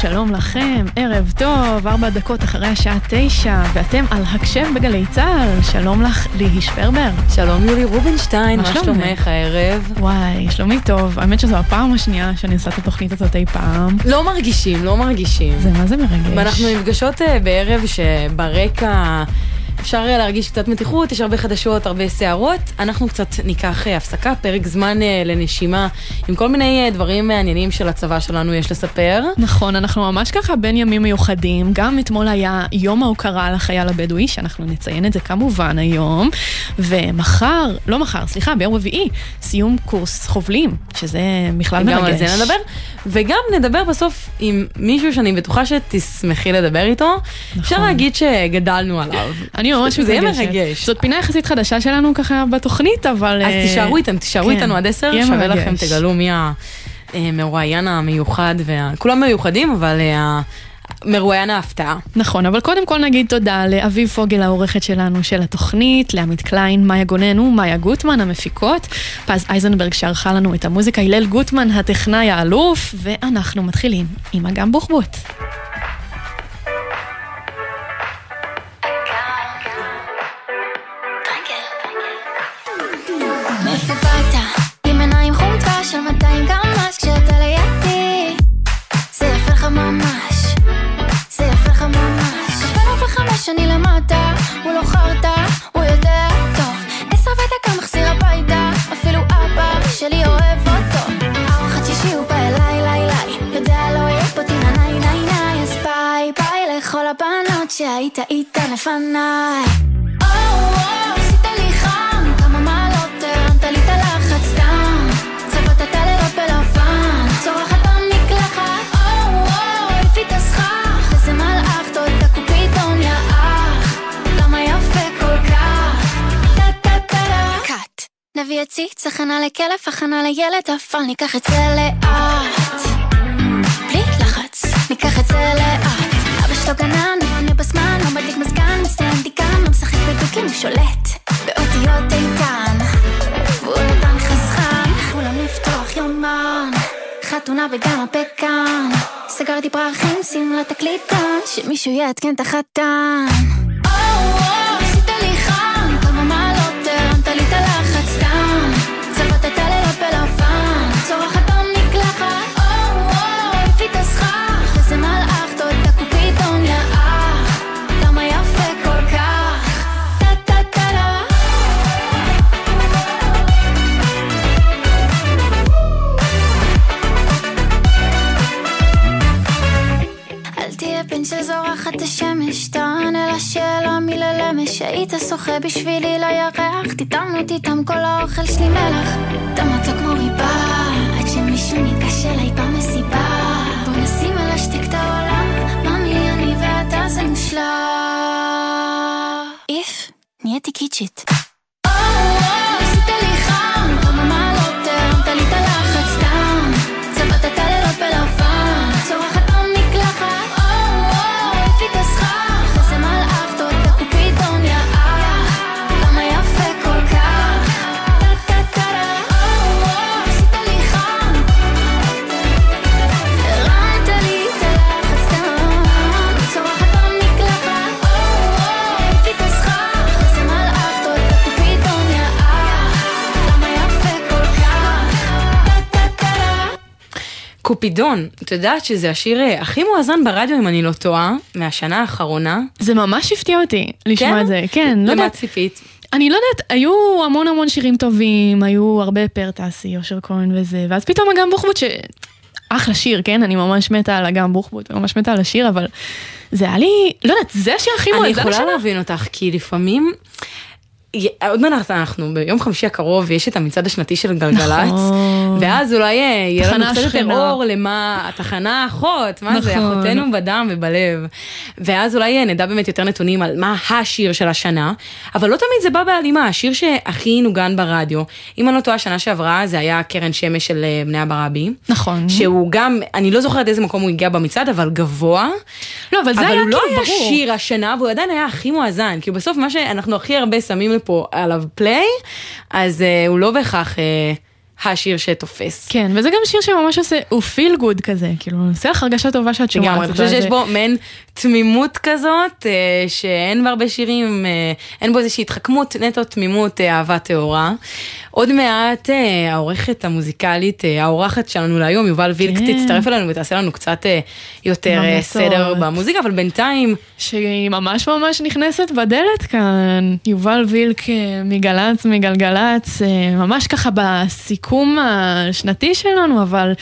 שלום, לכם, ערב טוב, ארבע דקות אחרי השעה תשע, ואתם על הקשב בגלי צה"ל. שלום לך, ליהי שפרבר. שלום יולי רובינשטיין, מה? שלומך הערב? וואי, שלומי טוב. האמת שזו הפעם השנייה שאני עושה את התוכנית הזאת אי פעם. לא מרגישים, לא מרגישים. זה מה זה מרגש. ואנחנו נפגשות אה, בערב שברקע אפשר אה, להרגיש קצת מתיחות, יש הרבה חדשות, הרבה סערות. אנחנו קצת ניקח אה, הפסקה, פרק זמן אה, לנשימה, עם כל מיני דברים מעניינים של הצבא שלנו יש לספר. נכון, אנחנו ממש ככה בין ימים מיוחדים. גם אתמול היה יום ההוקרה לחייל הבדואי, שאנחנו נציין את זה כמובן היום. ומחר, לא מחר, סליחה, ביום רביעי, סיום קורס חובלים, שזה בכלל מרגש. גם על זה נדבר. וגם נדבר בסוף עם מישהו שאני בטוחה שתשמחי לדבר איתו. אפשר להגיד שגדלנו עליו. אני ממש זה יהיה מתרגשת. מרגש. זאת פינה יחסית חדשה שלנו ככה בתוכנית, אבל... אז אה, תישארו איתנו, תישארו כן, איתנו עד עשר, שווה. לכם, תגלו מי המרואיין המיוחד, וה- כולם מיוחדים, אבל אה, המרואיין ההפתעה. נכון, אבל קודם כל נגיד תודה לאביב פוגל העורכת שלנו של התוכנית, לעמית קליין, מאיה גונן ומאיה גוטמן המפיקות, פז אייזנברג שערכה לנו את המוזיקה, הלל גוטמן הטכנאי האלוף, ואנחנו מתחילים עם אגם בוחבוט. לפניי. או, או, עשית לי חם, כמה מעלות הרמת לי את הלחץ סתם. צבעת את הלילות בלבן, צורחת במקלחת. או, או, העיפי את הסכך, איזה מלאך, תודה קופידון יא אח למה יפה כל כך? טה טה טה טה. קאט נביא עציץ, הכנה לכלב, הכנה לילד, אבל ניקח את זה לאט. בלי לחץ, ניקח את זה לאט. אבא שלו גנן, שולט באותיות איתן. נתן חסכן, כולם לפתוח יומן, חתונה בגן הפקן. סגרתי פרחים, שמלה תקליטה, שמישהו יעדכן את החתן. או, או, השמש, תענה לשאלה מי ללמש. היית שוחה בשבילי לירח, תטעם אותי תם כל האוכל שלי מלח. אתה מתוק כמו ריבה, עד שמישהו ניגש אליי במסיבה. בוא נשים על השתיק את העולם, ממי אני ואתה זה מושלם. איף, נהייתי קיצ'ית. קופידון, את יודעת שזה השיר אה, הכי מואזן ברדיו, אם אני לא טועה, מהשנה האחרונה. זה ממש הפתיע אותי לשמוע כן? את זה, כן, לא למה יודעת. ציפית? אני לא יודעת, היו המון המון שירים טובים, היו הרבה פרטסי, אושר כהן וזה, ואז פתאום אגם בוחבוט ש... אחלה שיר, כן? אני ממש מתה על אגם בוחבוט, ממש מתה על השיר, אבל זה היה לי, לא יודעת, זה השיר הכי אני מואזן יכולה השנה. להבין אותך, כי לפעמים... עוד מעט אנחנו ביום חמישי הקרוב יש את המצעד השנתי של גלגלצ, נכון. ואז אולי יהיה לנו קצת יותר. אור למה התחנה האחות, מה זה, נכון. אחותנו בדם ובלב. ואז אולי נדע באמת יותר נתונים על מה השיר של השנה, אבל לא תמיד זה בא בהלימה, השיר שהכי נוגן ברדיו. אם אני לא טועה, שנה שעברה זה היה קרן שמש של אה, בני אברבי. נכון. שהוא גם, אני לא זוכרת איזה מקום הוא הגיע במצעד, אבל גבוה. לא, אבל זה אבל היה הוא לא כאילו היה ברור. שיר השנה, והוא עדיין היה הכי מואזן, כי בסוף מה שאנחנו הכי הרבה שמים לפה עליו פליי, אז uh, הוא לא בהכרח uh, השיר שתופס. כן, וזה גם שיר שממש עושה, הוא פיל גוד כזה, כאילו, עושה לך הרגשה טובה שאת שומעת לגמרי, אני חושבת שיש בו מעין תמימות כזאת, אה, שאין בהרבה שירים, אה, אין בו איזושהי התחכמות, נטו תמימות, אה, אהבה טהורה. עוד מעט העורכת המוזיקלית, האורחת שלנו להיום, יובל וילק, כן. תצטרף אלינו ותעשה לנו קצת יותר סדר במוזיקה, אבל בינתיים... שהיא ממש ממש נכנסת בדלת כאן. יובל וילק מגל"צ, מגלגלצ, ממש ככה בסיכום השנתי שלנו, אבל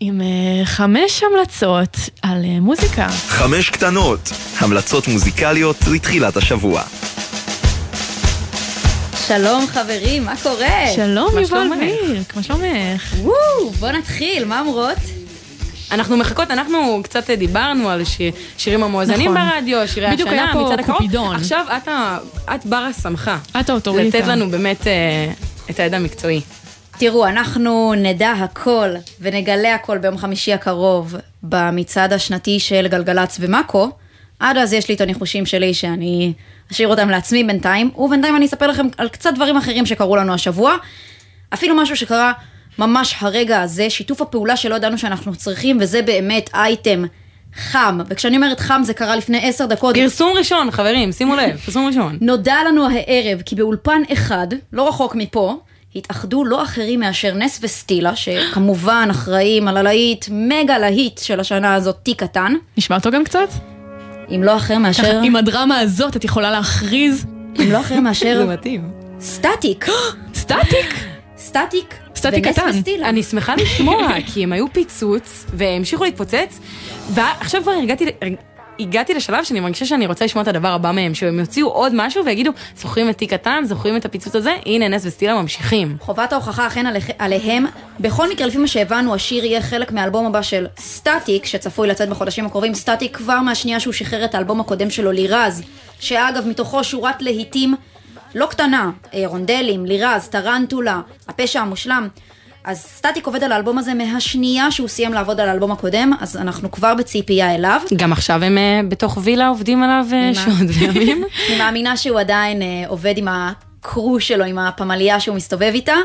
עם חמש המלצות על מוזיקה. חמש קטנות, המלצות מוזיקליות לתחילת השבוע. שלום חברים, מה קורה? שלום יובל וירק, מה שלומך? וואו, בוא נתחיל, מה אומרות? אנחנו מחכות, אנחנו קצת דיברנו על שיר, שירים המואזנים נכון. ברדיו, שירי בדיוק השנה, מצד הקרוב. קופידון. עכשיו את, את בר הסמכה. את האוטוריטה. לתת לנו באמת אה, את הידע המקצועי. תראו, אנחנו נדע הכל ונגלה הכל ביום חמישי הקרוב במצעד השנתי של גלגלצ ומאקו. עד אז יש לי את הניחושים שלי שאני אשאיר אותם לעצמי בינתיים, ובינתיים אני אספר לכם על קצת דברים אחרים שקרו לנו השבוע. אפילו משהו שקרה ממש הרגע הזה, שיתוף הפעולה שלא ידענו שאנחנו צריכים, וזה באמת אייטם חם. וכשאני אומרת חם זה קרה לפני עשר דקות. פרסום ראשון, חברים, שימו לב, פרסום ראשון. נודע לנו הערב כי באולפן אחד, לא רחוק מפה, התאחדו לא אחרים מאשר נס וסטילה, שכמובן אחראים על הלהיט, מגה להיט של השנה הזאת, תיק קטן. נשמע אותו גם קצת? אם לא אחר מאשר... עם הדרמה הזאת את יכולה להכריז. אם לא אחר מאשר... זה מתאים. סטטיק. סטטיק? סטטיק. סטטיק קטן. אני שמחה לשמוע, כי הם היו פיצוץ, והמשיכו להתפוצץ, ועכשיו כבר הרגעתי, הגעתי לשלב שאני מרגישה שאני רוצה לשמוע את הדבר הבא מהם, שהם יוציאו עוד משהו ויגידו, זוכרים את תיק קטן, זוכרים את הפיצוץ הזה, הנה נס וסטילה ממשיכים. חובת ההוכחה אכן עליהם. בכל מקרה, לפי מה שהבנו, השיר יהיה חלק מהאלבום הבא של סטטיק, שצפוי לצאת בחודשים הקרובים. סטטיק כבר מהשנייה שהוא שחרר את האלבום הקודם שלו, לירז, שאגב, מתוכו שורת להיטים לא קטנה, אה, רונדלים, לירז, טרנטולה, הפשע המושלם. אז סטטיק עובד על האלבום הזה מהשנייה שהוא סיים לעבוד על האלבום הקודם, אז אנחנו כבר בציפייה אליו. גם עכשיו הם אה, בתוך וילה עובדים עליו אה, שעות וימים. אני מאמינה שהוא עדיין אה, עובד עם ה crew שלו, עם הפמליה שהוא מסתובב איתה.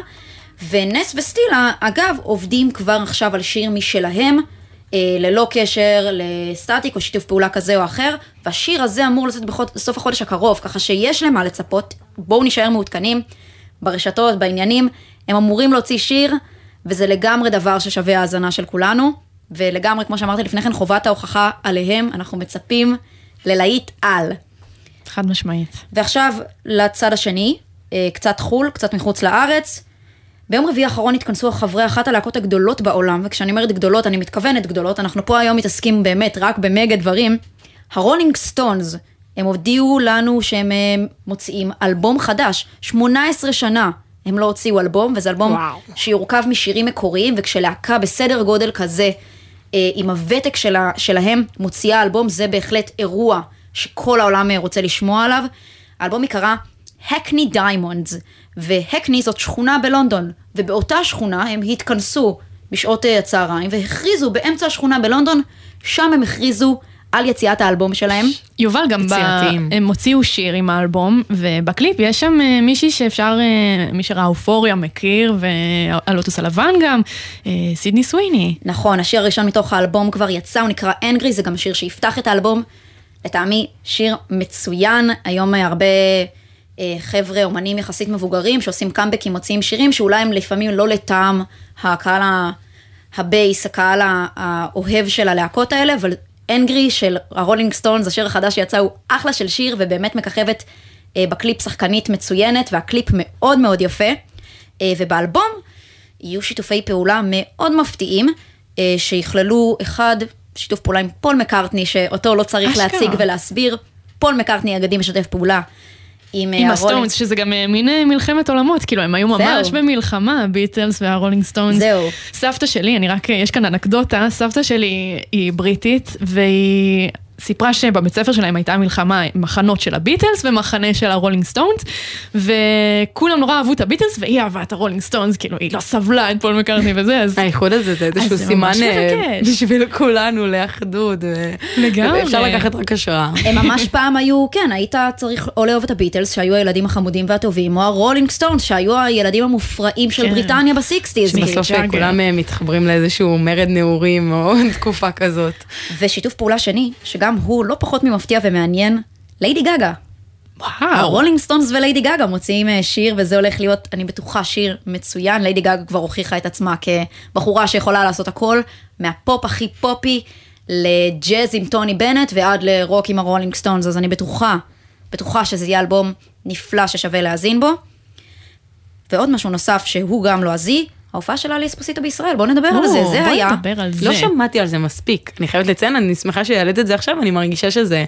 ונס וסטילה, אגב, עובדים כבר עכשיו על שיר משלהם, אה, ללא קשר לסטטיק או שיתוף פעולה כזה או אחר, והשיר הזה אמור לצאת בסוף החודש הקרוב, ככה שיש למה לצפות, בואו נשאר מעודכנים ברשתות, בעניינים, הם אמורים להוציא שיר, וזה לגמרי דבר ששווה האזנה של כולנו, ולגמרי, כמו שאמרתי לפני כן, חובת ההוכחה עליהם, אנחנו מצפים ללהיט על. חד משמעית. ועכשיו לצד השני, אה, קצת חו"ל, קצת מחוץ לארץ. ביום רביעי האחרון התכנסו חברי אחת הלהקות הגדולות בעולם, וכשאני אומרת גדולות, אני מתכוונת גדולות, אנחנו פה היום מתעסקים באמת רק במגה דברים. הרולינג סטונס, הם הודיעו לנו שהם אה, מוציאים אלבום חדש, 18 שנה הם לא הוציאו אלבום, וזה אלבום וואו. שיורכב משירים מקוריים, וכשלהקה בסדר גודל כזה, אה, עם הוותק שלה, שלהם, מוציאה אלבום, זה בהחלט אירוע שכל העולם אה, רוצה לשמוע עליו. האלבום יקרא Hackney Diamonds, והקני זאת שכונה בלונדון, ובאותה שכונה הם התכנסו בשעות אה, הצהריים, והכריזו באמצע השכונה בלונדון, שם הם הכריזו על יציאת האלבום שלהם. יובל, גם ב... הם הוציאו שיר עם האלבום, ובקליפ יש שם אה, מישהי שאפשר, אה, מי שראה אופוריה מכיר, והלוטוס הלבן גם, אה, סידני סוויני. נכון, השיר הראשון מתוך האלבום כבר יצא, הוא נקרא Angry, זה גם השיר שיפתח את האלבום. לטעמי, שיר מצוין, היום הרבה... חבר'ה, אומנים יחסית מבוגרים, שעושים קאמבקים, מוציאים שירים שאולי הם לפעמים לא לטעם הקהל ה base, הקהל האוהב של הלהקות האלה, אבל Angry של הרולינג סטונס, השיר החדש שיצא הוא אחלה של שיר ובאמת מככבת אה, בקליפ שחקנית מצוינת והקליפ מאוד מאוד יפה. אה, ובאלבום יהיו שיתופי פעולה מאוד מפתיעים אה, שיכללו אחד, שיתוף פעולה עם פול מקארטני שאותו לא צריך אשכרה. להציג ולהסביר. פול מקארטני אגדי משתף פעולה עם, עם הסטונס, שזה גם אה, מין אה, מלחמת עולמות, כאילו הם היו ממש זהו. במלחמה, הביטלס והרולינג סטונס. זהו. סבתא שלי, אני רק, יש כאן אנקדוטה, סבתא שלי היא בריטית, והיא סיפרה שבבית ספר שלהם הייתה מלחמה, מחנות של הביטלס ומחנה של הרולינג סטונס, וכולם נורא אהבו את הביטלס והיא אהבה את הרולינג סטונס, כאילו היא לא סבלה את פול מקארטני וזה, אז... האיחוד הזה זה איזשהו סימן אה. בשביל כולנו לאחדות. לגמרי. אפשר לקחת רק השראה. הם ממש פעם היו, כן, היית צריך או לאהוב את הביטלס, שהיו הילדים החמודים והטובים, או הרולינג סטונס, שהיו הילדים המופרעים של כן. בריטניה בסיקסטיז. בסוף ג'אגר. כולם אה, מתחברים לאיזשהו מרד נעורים או תקופה כזאת. ושיתוף פעולה שני, שגם הוא לא פחות ממפתיע ומעניין, ליידי גגה. וואו. הרולינג סטונס וליידי גגה מוציאים אה, שיר, וזה הולך להיות, אני בטוחה, שיר מצוין. ליידי גגה כבר הוכיחה את עצמה כבחורה שיכולה לעשות הכל, מהפופ הכי פופי לג'אז עם טוני בנט ועד לרוק עם הרולינג סטונס, אז אני בטוחה, בטוחה שזה יהיה אלבום נפלא ששווה להאזין בו. ועוד משהו נוסף שהוא גם לועזי, ההופעה של ללי אספוסיטו בישראל, בואו נדבר על זה, זה היה. נדבר על זה. לא שמעתי על זה מספיק. אני חייבת לציין, אני שמחה שהעלית את זה עכשיו, אני מרגישה שזה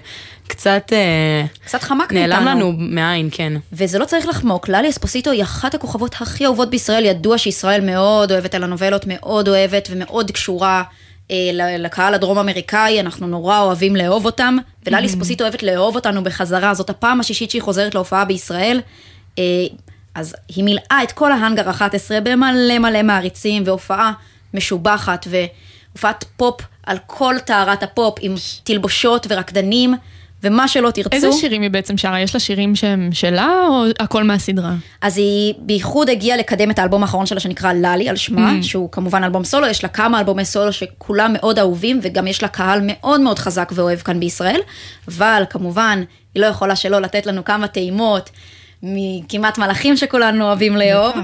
קצת אה, קצת חמק נעלם מאיתנו. לנו מהעין, כן. וזה לא צריך לחמוק, ללי אספוסיטו היא אחת הכוכבות הכי אהובות בישראל, ידוע שישראל מאוד אוהבת טלנובלות, מאוד אוהבת ומאוד קשורה אה, לקהל הדרום אמריקאי, אנחנו נורא אוהבים לאהוב אותם, וללי אספוסיטו אוהבת לאהוב אותנו בחזרה, זאת הפעם השישית שהיא חוזרת להופעה בישראל. אז היא מילאה את כל ההאנגר 11 במלא מלא מעריצים, והופעה משובחת, והופעת פופ על כל טהרת הפופ, עם תלבושות ורקדנים, ומה שלא תרצו. איזה שירים היא בעצם שרה? יש לה שירים שהם שלה או הכל מהסדרה? אז היא בייחוד הגיעה לקדם את האלבום האחרון שלה שנקרא ללי על שמה, Mm. שהוא כמובן אלבום סולו, יש לה כמה אלבומי סולו שכולם מאוד אהובים, וגם יש לה קהל מאוד מאוד חזק ואוהב כאן בישראל, אבל כמובן, היא לא יכולה שלא לתת לנו כמה טעימות מכמעט מלאכים שכולנו אוהבים לאהוב.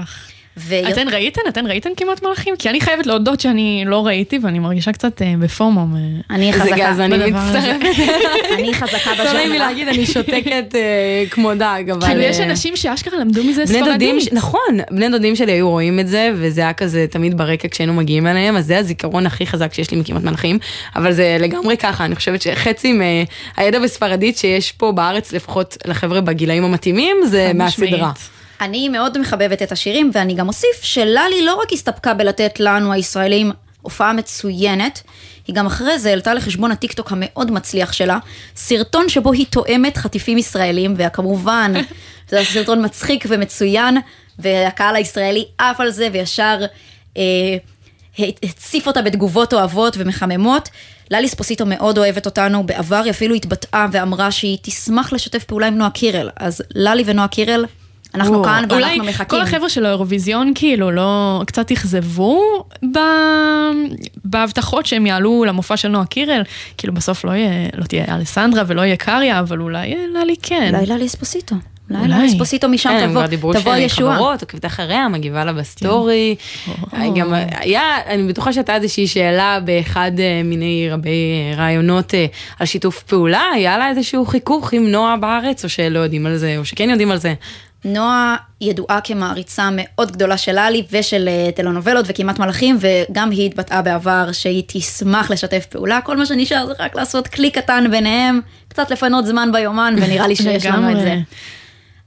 ו- אתן ראיתן? אתן ראיתן כמעט מלאכים? כי אני חייבת להודות שאני לא ראיתי ואני מרגישה קצת אה, בפומו. אני חזקה, גז, אני. מצטרפת. אני חזקה לא נעים לי בז'אנר. להגיד, אני שותקת אה, כמו דג, אבל... כאילו יש אה, אנשים שאשכרה למדו מזה ספרדית. ש- נכון, בני דודים שלי היו רואים את זה, וזה היה כזה תמיד ברקע כשהיינו מגיעים אליהם, אז זה הזיכרון הכי חזק שיש לי מכמעט מלאכים, אבל זה לגמרי ככה, אני חושבת שחצי מהידע בספרדית שיש פה בארץ, לפחות לחבר'ה בגילאים המתאימים, זה מהסדרה. אני מאוד מחבבת את השירים, ואני גם אוסיף שללי לא רק הסתפקה בלתת לנו הישראלים הופעה מצוינת, היא גם אחרי זה העלתה לחשבון הטיקטוק המאוד מצליח שלה, סרטון שבו היא תואמת חטיפים ישראלים, וכמובן, זה היה סרטון מצחיק ומצוין, והקהל הישראלי עף על זה, וישר אה, הציף אותה בתגובות אוהבות ומחממות. ללי ספוסיטו מאוד אוהבת אותנו, בעבר היא אפילו התבטאה ואמרה שהיא תשמח לשתף פעולה עם נועה קירל, אז ללי ונועה קירל, אנחנו או, כאן אולי ואנחנו מחכים. כל החבר'ה של האירוויזיון כאילו לא קצת אכזבו ב... בהבטחות שהם יעלו למופע של נועה קירל. כאילו בסוף לא, יהיה, לא תהיה אלסנדרה ולא יהיה קריה, אבל אולי ללי כן. אולי ללי אספוסיטו. אולי אולי. אספוסיטו משם כן, הם תבוא, כבר דיברו תבוא שהן הישועה. חברות, עוקבת אחריה, מגיבה לה בסטורי. גם היה, אני בטוחה שהייתה איזושהי שאלה באחד אה, מיני רבי אה, ראיונות אה, על שיתוף פעולה, היה לה איזשהו חיכוך עם נועה בארץ, או שלא יודעים על זה, או שכן יודעים על זה. נועה ידועה כמעריצה מאוד גדולה של ללי ושל אה, טלנובלות וכמעט מלאכים, וגם היא התבטאה בעבר שהיא תשמח לשתף פעולה. כל מה שנשאר זה רק לעשות קליק קטן ביניהם, קצת לפנות זמן ביומן, ונראה לי שיש לנו את זה.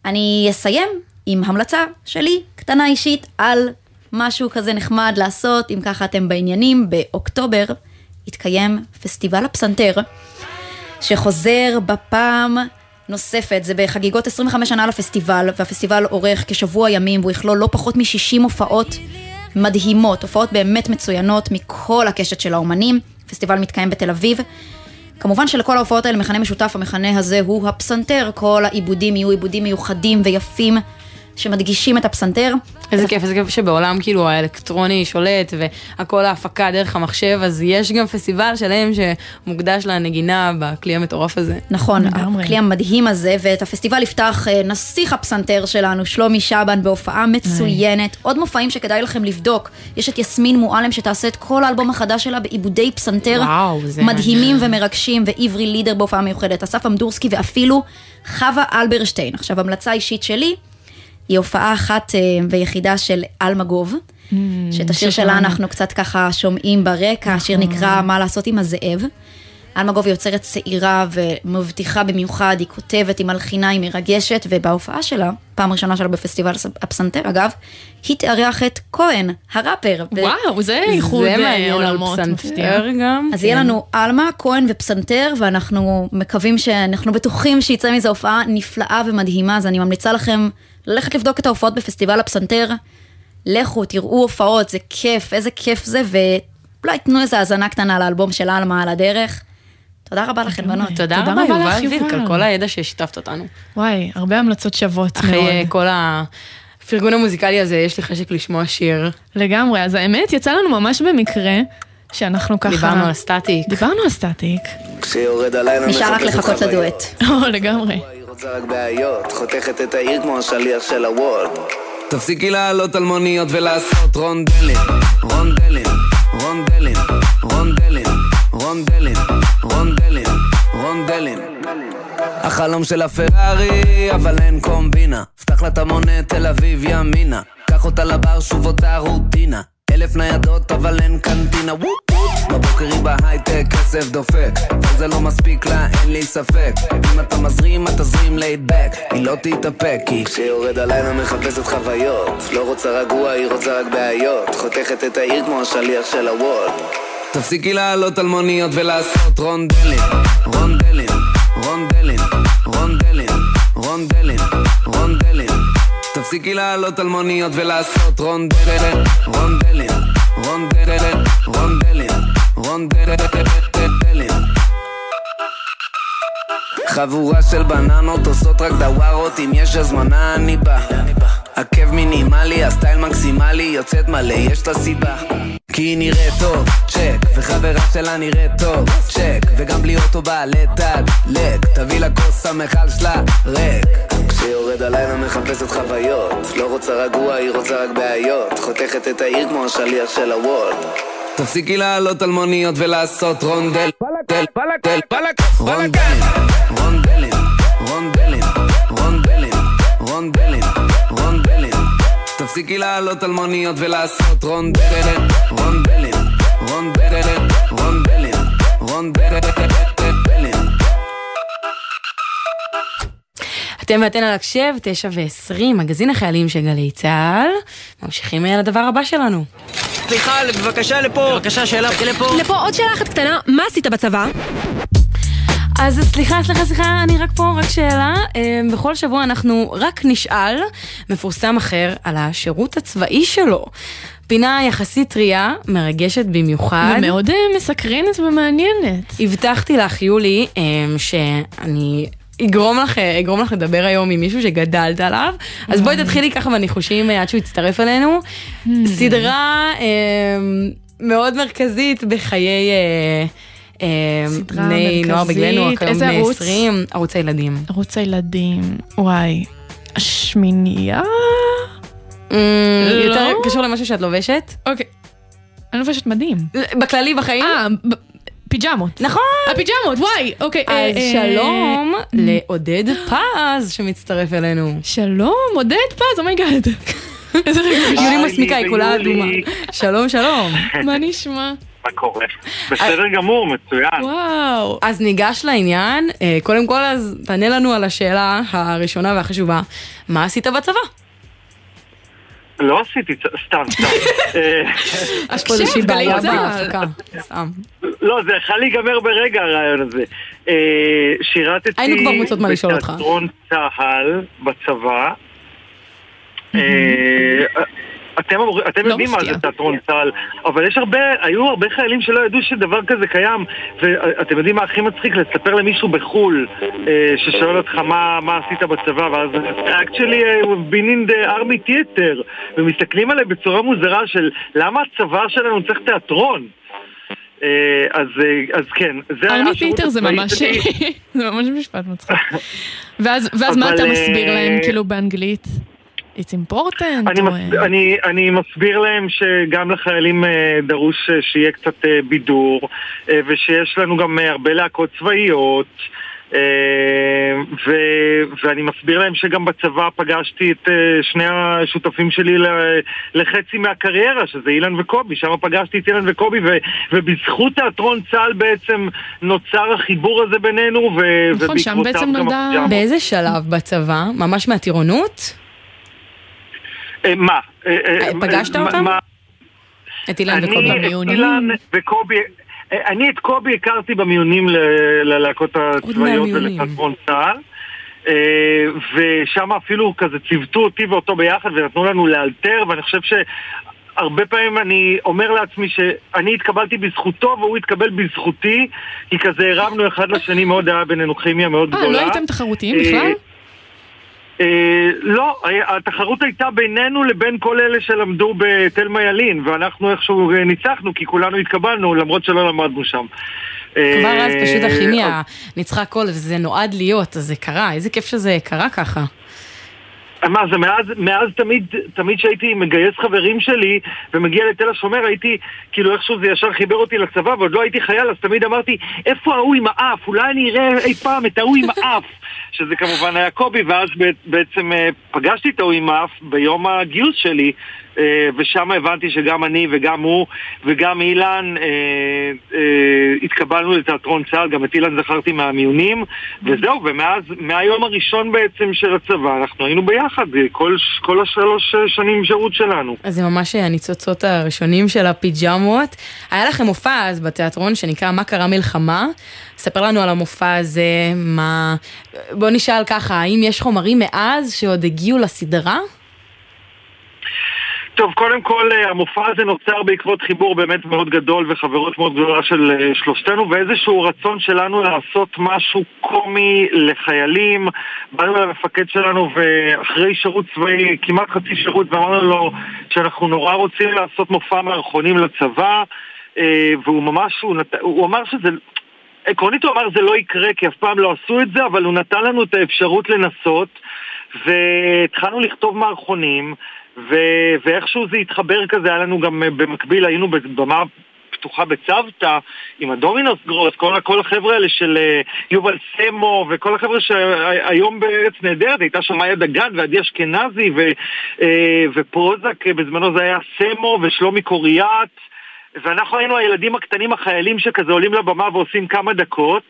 אני אסיים עם המלצה שלי, קטנה אישית, על משהו כזה נחמד לעשות, אם ככה אתם בעניינים, באוקטובר יתקיים פסטיבל הפסנתר, שחוזר בפעם נוספת, זה בחגיגות 25 שנה לפסטיבל, והפסטיבל אורך כשבוע ימים, והוא יכלול לא פחות מ-60 הופעות מדהימות, הופעות באמת מצוינות מכל הקשת של האומנים. הפסטיבל מתקיים בתל אביב. כמובן שלכל ההופעות האלה מכנה משותף, המכנה הזה הוא הפסנתר, כל העיבודים יהיו עיבודים מיוחדים ויפים שמדגישים את הפסנתר. איזה כיף, איזה כיף שבעולם כאילו האלקטרוני שולט והכל ההפקה דרך המחשב, אז יש גם פסטיבל שלם שמוקדש לנגינה בכלי המטורף הזה. נכון. הכלי המדהים הזה, ואת הפסטיבל יפתח אה, נסיך הפסנתר שלנו, שלומי שבן, בהופעה מצוינת. עוד מופעים שכדאי לכם לבדוק. יש את יסמין מועלם שתעשה את כל האלבום החדש שלה בעיבודי פסנתר וואו, מדהימים ומרגשים, ועברי לידר בהופעה מיוחדת, אסף אמדורסקי ואפילו חווה אלברשטיין. עכשיו, המלצה אישית שלי, היא הופעה אחת אה, ויחידה של אלמגוב. שאת השיר שיר שלה. אנחנו קצת ככה שומעים ברקע, השיר נקרא מה לעשות עם הזאב. אלמגוב היא יוצרת צעירה ומבטיחה במיוחד, היא כותבת, היא מלחינה, היא מרגשת, ובהופעה שלה, פעם ראשונה שלה בפסטיבל הפסנתר אגב, היא תארח את כהן, הראפר. וואו, זה איחוד זה אה, עולמות מפתיע. פסנתר גם. אז יהיה לנו עלמה, כהן ופסנתר, ואנחנו מקווים שאנחנו בטוחים שיצא מזה הופעה נפלאה ומדהימה, אז אני ממליצה לכם ללכת לבדוק את ההופעות בפסטיבל הפסנתר. לכו, תראו הופעות, זה כיף, איזה כיף זה, ואולי תנו איזה האזנה קטנה לאלבום של עלמה על הדרך. תודה רבה לכם, בנות. תודה תודה רבה, לך, יובל. על כל הידע ששיתפת אותנו. וואי, הרבה המלצות שוות אחרי אה, מאוד. כל הפרגון המוזיקלי הזה, יש לי חשק לשמוע שיר. לגמרי, אז האמת, יצא לנו ממש במקרה, שאנחנו ככה... דיברנו על סטטיק. דיברנו על סטטיק. כשיורד הלילה נשאר רק לחכות. לדואט. או, לגמרי. רוצה רק בעיות, חותכת את העיר כמו השליח של הוולד. תפסיקי לעלות על מוניות ולעשות רונדלים, רונדלים, רונדלים, רונדלים, רונדלים, רונדלים, רונדלים. החלום של הפרארי, אבל אין קומבינה. פתח לה את המונה תל אביב ימינה. קח אותה לבר, שוב אותה רוטינה. אלף ניידות, אבל אין קנטינה. וופ. בבוקר היא בהייטק, כסף דופק. וזה לא מספיק לה, אין לי ספק. אם אתה מזרים, אתה laid back. היא לא תתאפק, כי כשיורד הלילה מחפשת חוויות. לא רוצה רגוע, היא רוצה רק בעיות. חותכת את העיר כמו השליח של הוולד. תפסיקי לעלות על מוניות ולעשות רונדלים, רונדלים, רונדלים, רונדלים, רונדלים, רונדלים. תפסיקי לעלות על מוניות ולעשות רונדלים, רונדלים, רונדלים, רונדלים, רונדלים. חבורה של בננות עושות רק דווארות אם יש הזמנה אני בא עקב מינימלי, הסטייל מקסימלי, יוצאת מלא, יש לה סיבה כי היא נראית טוב, צ'ק, וחברה שלה נראית טוב, צ'ק, וגם בלי אוטו בעלי תג, לק, תביא לה כוס המכל שלה, ריק. כשיורד הלילה מחפשת חוויות, לא רוצה רגוע, היא רוצה רק בעיות, חותכת את העיר כמו השליח של הוולד. תפסיקי לעלות על מוניות ולעשות רונדל, דל, דל, רונדלים, רונדלים, רונדלים, רונדלים, רונדלים, רונדלים. תפסיקי לעלות על מוניות ולעשות רונדלים, רונדלים, רונדלים, רונדלים, רונדלים. אתם ואתן על הקשב, תשע ועשרים, מגזין החיילים של גלי צה"ל. ממשיכים אה, לדבר הבא שלנו. סליחה, בבקשה לפה. בבקשה, שאלה, לפה. לפה עוד שאלה אחת קטנה, מה עשית בצבא? אז סליחה, סליחה, סליחה, אני רק פה, רק שאלה. אה, בכל שבוע אנחנו רק נשאל מפורסם אחר על השירות הצבאי שלו. פינה יחסית טריה, מרגשת במיוחד. ומאוד אה, מסקרנת ומעניינת. הבטחתי לך, יולי, שאני אגרום לך, אגרום לך לדבר היום עם מישהו שגדלת עליו. אז בואי תתחילי ככה בניחושים אה, עד שהוא יצטרף אלינו. סדרה אמ, מאוד מרכזית בחיי אה, בני נוער. בגילנו, איזה ערוץ? 20, ערוץ הילדים. ערוץ הילדים, וואי. השמינייה? אמ, לא? יותר קשור למשהו שאת לובשת? אוקיי. אני לובשת מדים. בכללי בחיים? אה, ב- פיג'מות. נכון. הפיג'מות, וואי, אוקיי. אה, אז אה, שלום לעודד פז שמצטרף אלינו. שלום, עודד פז, oh my god. איזה רגע. יולי מסמיקה, היא כולה. אדומה. שלום, שלום. מה נשמע? מה קורה? בסדר גמור, מצוין. וואו. אז ניגש לעניין. אה, קודם כל, אז תענה לנו על השאלה הראשונה והחשובה. מה עשית בצבא? לא עשיתי, צ- סתם, סתם. אה, יש פה איזושהי גלי בעיה צה"ל. בהפקה. סתם. לא, זה יכול להיגמר ברגע הרעיון הזה. אה, שירתתי היינו כבר מוצאות מה לשאול אותך. בתיאטרון צה"ל בצבא. אה, אתם, אתם לא יודעים מה. זה תיאטרון צה"ל, אבל יש הרבה, היו הרבה חיילים שלא ידעו שדבר כזה קיים, ואתם יודעים מה הכי מצחיק? לספר למישהו בחו"ל אה, ששואל אותך מה, מה עשית בצבא, ואז actually uh, we've been in the army theater, ומסתכלים עליי בצורה מוזרה של למה הצבא שלנו צריך תיאטרון? אה, אז, אה, אז כן, זה היה ארמי השירות פיטר זה ממש. זה ממש משפט מצחיק. ואז ואז מה אתה אה, מסביר להם כאילו באנגלית? It's important? אני, או, מס... אה, אני, אני מסביר להם שגם לחיילים אה, דרוש אה, שיהיה קצת בידור, ושיש לנו גם הרבה להקות צבאיות, ו, ואני מסביר להם שגם בצבא פגשתי את שני השותפים שלי ל- לחצי מהקריירה, שזה אילן וקובי, שם פגשתי את אילן וקובי, ו, ובזכות תיאטרון צה"ל בעצם נוצר החיבור הזה בינינו, ו, נכון, שם ובעקבותיו בעצם גם נולדה- הפיג'מות. באיזה שלב בצבא? ממש מהטירונות? אה, מה? אה, אה, פגשת מה- אותם? מה- את אילן וקובי. אה, אני את קובי הכרתי במיונים ללהקות הצבאיות. ולתיאטרון צה"ל. אה, ושם אפילו כזה ציוותו אותי ואותו ביחד ונתנו לנו לאלתר ואני חושב שהרבה פעמים אני אומר לעצמי שאני התקבלתי בזכותו והוא התקבל בזכותי כי כזה הרמנו אחד לשני מאוד, היה בינינו כימיה מאוד אה, גדולה. לא הייתם תחרותיים אה, בכלל? אה, לא, היה- התחרות הייתה בינינו לבין כל אלה שלמדו בתלמה ילין, ואנחנו איכשהו אה, ניצחנו כי כולנו התקבלנו למרות שלא למדנו שם. כבר אה, אז פשוט הכימיה ניצחה הכל וזה נועד להיות, אז זה קרה, איזה כיף שזה קרה ככה. מה זה, מאז, מאז תמיד, תמיד שהייתי מגייס חברים שלי ומגיע לתל השומר הייתי, כאילו איכשהו זה ישר חיבר אותי לצבא ועוד לא הייתי חייל אז תמיד אמרתי איפה ההוא עם האף, אולי אני אראה אי פעם את ההוא עם האף. שזה כמובן היה קובי ואז בעצם אה, פגשתי את ההוא עם האף ביום הגיוס שלי ושם הבנתי שגם אני וגם הוא וגם אילן אה, אה, התקבלנו לתיאטרון צה"ל, גם את אילן זכרתי מהמיונים וזהו, ומאז, מהיום הראשון בעצם של הצבא אנחנו היינו ביחד אה, כל, כל השלוש אה, שנים שירות שלנו. אז זה ממש הניצוצות הראשונים של הפיג'מות. היה לכם מופע אז בתיאטרון שנקרא מה קרה מלחמה. ספר לנו על המופע הזה, מה... בוא נשאל ככה, האם יש חומרים מאז שעוד הגיעו לסדרה? טוב, קודם כל אה, המופע הזה נוצר בעקבות חיבור באמת מאוד גדול וחברות מאוד גדולה של אה, שלושתנו ואיזשהו רצון שלנו לעשות משהו קומי לחיילים. באנו למפקד שלנו ואחרי שירות צבאי, כמעט חצי שירות, ואמרנו לו שאנחנו נורא רוצים לעשות מופע מערכונים לצבא אה, והוא ממש, הוא, נת... הוא אמר שזה... עקרונית הוא אמר זה לא יקרה כי אף פעם לא עשו את זה, אבל הוא נתן לנו את האפשרות לנסות והתחלנו לכתוב מערכונים ו- ואיכשהו זה התחבר כזה, היה לנו גם אה, במקביל, היינו בבמה פתוחה בצוותא עם הדומינוס גרוס, כל, כל החבר'ה האלה של אה, יובל סמו וכל החבר'ה שהיום בארץ נהדרת, הייתה שם מאיה דגן ועדי אשכנזי ו- אה, ופרוזק, בזמנו זה היה סמו ושלומי קוריאט ואנחנו היינו הילדים הקטנים החיילים שכזה עולים לבמה ועושים כמה דקות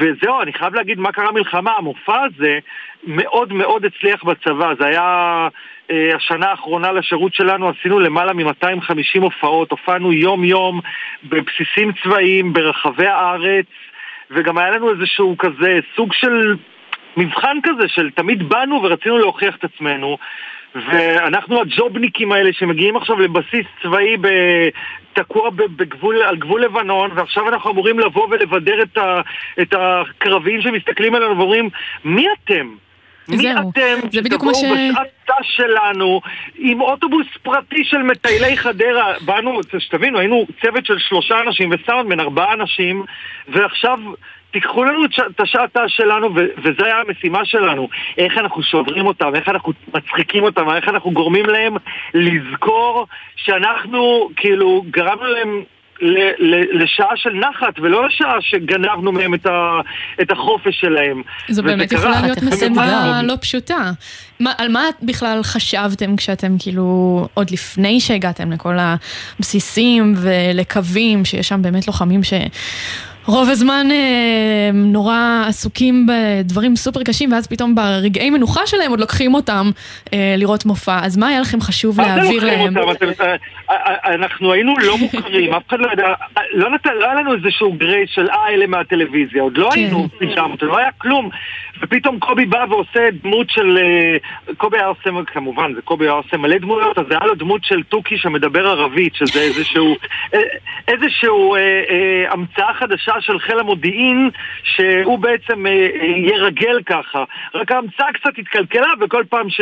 וזהו, אני חייב להגיד מה קרה מלחמה, המופע הזה מאוד מאוד הצליח בצבא, זה היה אה, השנה האחרונה לשירות שלנו, עשינו למעלה מ-250 הופעות, הופענו יום יום בבסיסים צבאיים ברחבי הארץ. וגם היה לנו איזשהו כזה סוג של מבחן כזה של תמיד באנו ורצינו להוכיח את עצמנו ואנחנו הג'ובניקים האלה שמגיעים עכשיו לבסיס צבאי ב... תקוע בגבול, על גבול לבנון ועכשיו אנחנו אמורים לבוא ולבדר את, ה, את הקרבים שמסתכלים עלינו ואומרים מי אתם? מי זהו, אתם? זה בדיוק מה ש... שתבואו בשעת ת"ש שלנו עם אוטובוס פרטי של מטיילי חדרה. באנו, שתבינו, היינו צוות של שלושה אנשים וסאונדמן ארבעה אנשים ועכשיו תיקחו לנו את ש- את השעת ת"ש שלנו, וזו הייתה המשימה שלנו. איך אנחנו שוברים אותם, איך אנחנו מצחיקים אותם, איך אנחנו גורמים להם לזכור שאנחנו, כאילו, גרמנו להם ל- ל- לשעה של נחת, ולא לשעה שגנבנו מהם את, ה- את החופש שלהם. זו באמת. יכולה להיות משימה. לא פשוטה. מה, על מה בכלל חשבתם כשאתם כאילו, עוד לפני שהגעתם לכל הבסיסים ולקווים, שיש שם באמת לוחמים ש... רוב הזמן אה, נורא עסוקים בדברים סופר קשים, ואז פתאום ברגעי מנוחה שלהם עוד לוקחים אותם אה, לראות מופע. אז מה היה לכם חשוב מה זה להעביר להם? אה, אה, אנחנו היינו לא מוכרים, אף אחד לא ידע, אה, לא נתן- לא היה לנו איזשהו גרייס של אה, אלה מהטלוויזיה, עוד לא כן. היינו פיג'מות, לא היה כלום. ופתאום קובי בא ועושה דמות של... אה, קובי היה עושה, כמובן, זה קובי היה עושה מלא דמויות, אז היה לו דמות של תוכי שמדבר ערבית, שזה איזשהו... אה, איזשהו אה, אה, המצאה חדשה של חיל המודיעין, שהוא בעצם אה, אה, ירגל ככה. רק ההמצאה קצת התקלקלה, וכל פעם ש...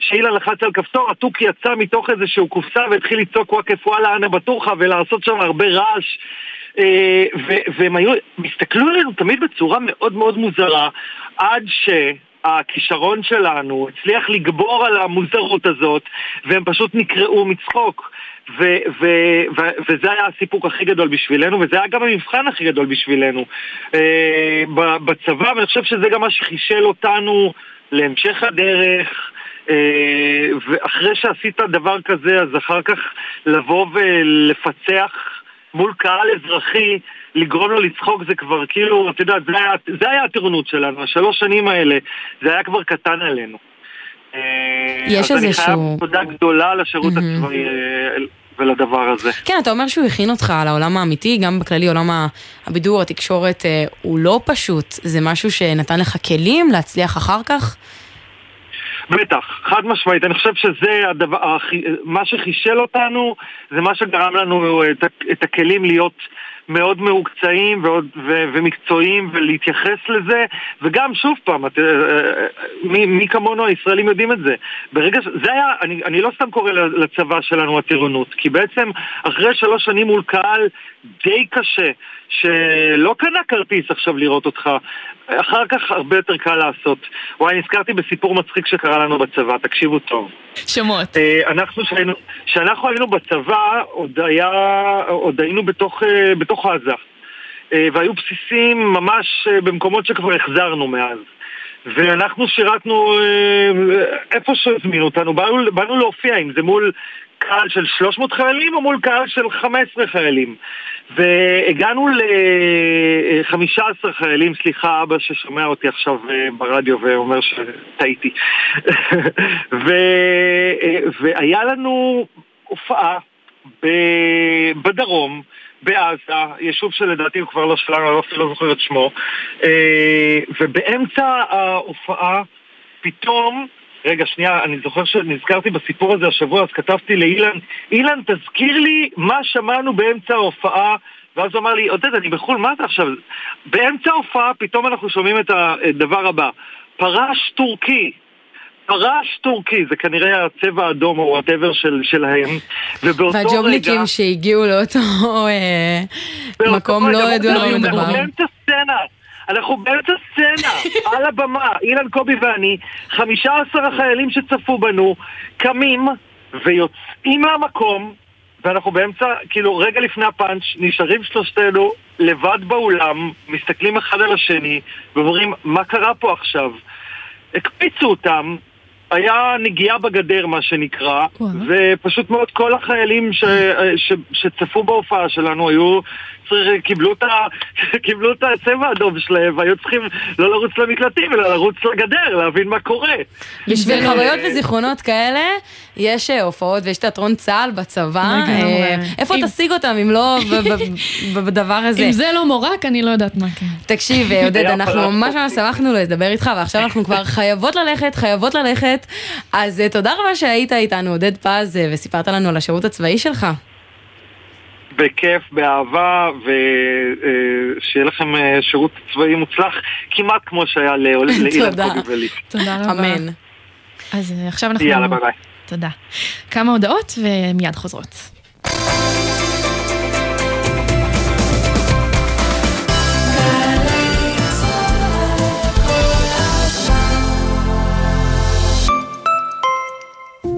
שאילן לחץ על כפתור, התוכי יצא מתוך איזשהו קופסה והתחיל לצעוק וואקף וואלה אנה בטוחה ולעשות שם הרבה רעש. אה, והם היו, הסתכלו עלינו תמיד בצורה מאוד מאוד מוזרה, עד שהכישרון שלנו הצליח לגבור על המוזרות הזאת, והם פשוט נקרעו מצחוק. ו- ו- ו- וזה היה הסיפוק הכי גדול בשבילנו, וזה היה גם המבחן הכי גדול בשבילנו אה, בצבא, ואני חושב שזה גם מה שחישל אותנו להמשך הדרך. אה, ואחרי שעשית דבר כזה, אז אחר כך לבוא ולפצח מול קהל אזרחי, לגרום לו לצחוק זה כבר כאילו, אתה יודע, זה היה, זה היה הטירונות שלנו, השלוש שנים האלה, זה היה כבר קטן עלינו. אה, יש אז אני איזשהו- חייב תודה גדולה לשירות. הצבאי אה, ולדבר הזה. כן, אתה אומר שהוא הכין אותך על העולם האמיתי, גם בכללי עולם הבידור, התקשורת, אה, הוא לא פשוט. זה משהו שנתן לך כלים להצליח אחר כך? בטח, חד משמעית, אני חושב שזה הדבר, מה שחישל אותנו, זה מה שגרם לנו את, ה- את הכלים להיות מאוד מהוקצעים ועוד, ו, ומקצועיים ולהתייחס לזה, וגם שוב פעם, את, אה, אה, מי, מי כמונו הישראלים יודעים את זה. ברגע ש... זה היה, אני, אני לא סתם קורא לצבא שלנו הטירונות, כי בעצם אחרי שלוש שנים מול קהל די קשה, שלא קנה כרטיס עכשיו לראות אותך, אחר כך הרבה יותר קל לעשות. וואי, נזכרתי בסיפור מצחיק שקרה לנו בצבא, תקשיבו טוב. שמות. אה, אנחנו, כשאנחנו היינו בצבא, עוד, היה, עוד היינו בתוך, אה, בתוך עזה. אה, והיו בסיסים ממש במקומות שכבר החזרנו מאז. ואנחנו שירתנו איפה שהזמינו אותנו, באנו, באנו להופיע, אם זה מול קהל של 300 חיילים או מול קהל של 15 חיילים. והגענו ל-15 חיילים, סליחה, אבא ששומע אותי עכשיו אה, ברדיו ואומר שטעיתי. ו- אה, והיה לנו הופעה בדרום, בעזה, יישוב שלדעתי הוא כבר לא שלנו, אני אפילו לא זוכר את שמו, אה, ובאמצע ההופעה פתאום, רגע, שנייה, אני זוכר שנזכרתי בסיפור הזה השבוע, אז כתבתי לאילן, אילן, תזכיר לי מה שמענו באמצע ההופעה, ואז הוא אמר לי, עודד, אני בחו"ל, מה זה עכשיו? באמצע ההופעה פתאום אנחנו שומעים את הדבר הבא, פרש טורקי. פרש טורקי, זה כנראה הצבע האדום או whatever של, שלהם, ובאותו רגע... והג'ובניקים שהגיעו לאותו אה, מקום לא ידעו על מה מדובר. באמצע סצנה, אנחנו באמצע סצנה, על הבמה, אילן קובי ואני, 15 החיילים שצפו בנו, קמים ויוצאים מהמקום, ואנחנו באמצע, כאילו רגע לפני הפאנץ', נשארים שלושתנו לבד באולם, מסתכלים אחד על השני, ואומרים, מה קרה פה עכשיו? הקפיצו אותם, היה נגיעה בגדר מה שנקרא. ופשוט מאוד כל החיילים ש, ש, שצפו בהופעה שלנו היו, קיבלו את, ה, קיבלו את הצבע האדום שלהם והיו צריכים לא לרוץ למקלטים אלא לרוץ לגדר, להבין מה קורה. בשביל חוויות וזיכרונות כאלה, יש אה, הופעות ויש תיאטרון צה"ל בצבא. אה, איפה תשיג אותם אם לא בדבר הזה? אם זה לא מורק, אני לא יודעת מה כן. תקשיב, אה, עודד, אנחנו ממש. ממש שמחנו לדבר איתך, ועכשיו אנחנו כבר חייבות ללכת, חייבות ללכת. אז תודה רבה שהיית איתנו, עודד פז, וסיפרת לנו על השירות הצבאי שלך. בכיף, באהבה, ושיהיה לכם אה, שירות צבאי מוצלח, כמעט כמו שהיה לאילן. קובי ולי. תודה רבה. אמן. אז אה, עכשיו אנחנו... יאללה, ביי ביי. תודה. כמה הודעות ומיד חוזרות.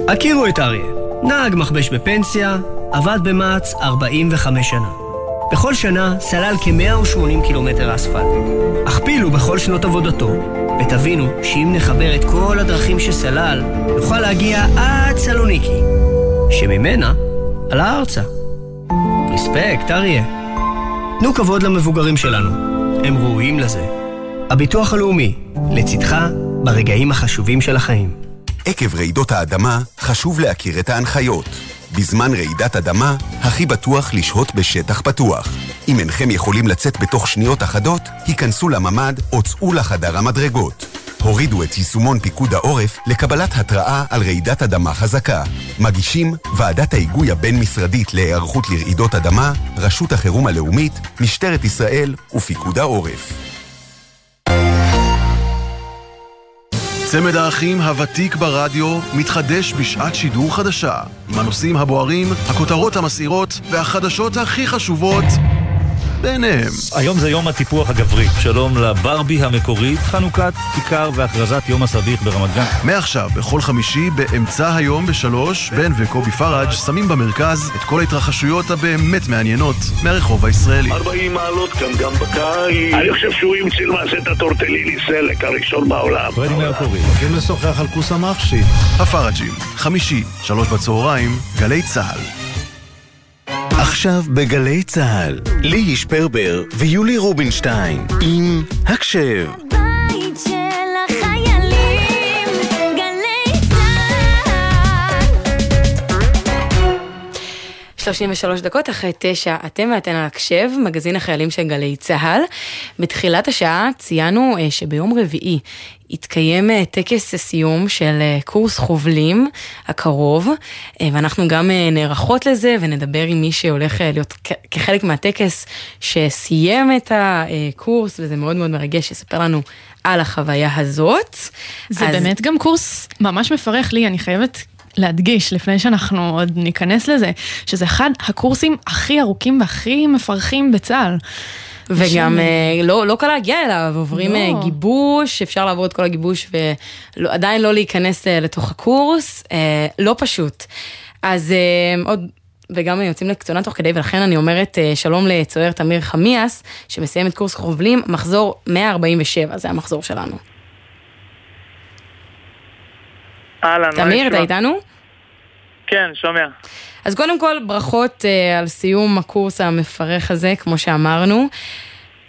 הכירו את אריה, נהג מכבש בפנסיה, עבד במע"צ 45 שנה. בכל שנה סלל כ-180 קילומטר אספלט. הכפילו בכל שנות עבודתו, ותבינו שאם נחבר את כל הדרכים שסלל, נוכל להגיע עד סלוניקי, שממנה עלה ארצה. רספקט, אריה. תנו כבוד למבוגרים שלנו, הם ראויים לזה. הביטוח הלאומי, לצדך ברגעים החשובים של החיים. עקב רעידות האדמה, חשוב להכיר את ההנחיות. בזמן רעידת אדמה, הכי בטוח לשהות בשטח פתוח. אם אינכם יכולים לצאת בתוך שניות אחדות, היכנסו לממ"ד או צאו לחדר המדרגות. הורידו את יישומון פיקוד העורף לקבלת התראה על רעידת אדמה חזקה. מגישים ועדת ההיגוי הבין-משרדית להיערכות לרעידות אדמה, רשות החירום הלאומית, משטרת ישראל ופיקוד העורף. צמד האחים הוותיק ברדיו מתחדש בשעת שידור חדשה, עם הנושאים הבוערים, הכותרות המסעירות והחדשות הכי חשובות בעיניהם. היום זה יום הטיפוח הגברי. שלום לברבי המקורית, חנוכת כיכר והכרזת יום הסביך ברמת גן. מעכשיו, בכל חמישי, באמצע היום בשלוש, בן וקובי פראג' שמים במרכז את כל ההתרחשויות הבאמת מעניינות מהרחוב הישראלי. 40 מעלות כאן גם בקיץ. אני חושב שהוא המציא למעשה את הטורטליני סלק הראשון בעולם. פרדי מרקורי. הולכים לשוחח על כוס המחשי. הפראג'ים, חמישי, שלוש בצהריים, גלי צה"ל. עכשיו בגלי צה"ל, ליהי שפרבר ויולי רובינשטיין עם הקשב. 33 דקות אחרי תשע, אתם ואתן על הקשב, מגזין החיילים של גלי צה"ל. בתחילת השעה ציינו אה, שביום רביעי יתקיים אה, טקס סיום של אה, קורס חובלים הקרוב, ואנחנו גם נערכות לזה ונדבר עם מי שהולך להיות כחלק מהטקס שסיים את הקורס, וזה מאוד מאוד מרגש, שיספר לנו על החוויה הזאת. זה אז- באמת גם קורס ממש מפרך לי, אני חייבת להדגיש, לפני שאנחנו עוד ניכנס לזה, שזה אחד הקורסים הכי ארוכים והכי מפרכים בצה"ל. וגם שם- אה, לא, לא קל להגיע אליו, עוברים לא. אה, גיבוש, אפשר לעבור את כל הגיבוש ועדיין לא להיכנס אה, לתוך הקורס, לא פשוט. אז עוד, וגם יוצאים לקצונה תוך כדי, ולכן אני אומרת שלום לצוער תמיר חמיאס, שמסיים את קורס חובלים, מחזור 147, זה המחזור שלנו. אהלן, מה תמיר, אתה? איתנו? כן, שומע. אז קודם כל, ברכות אה, על סיום הקורס המפרך הזה, כמו שאמרנו.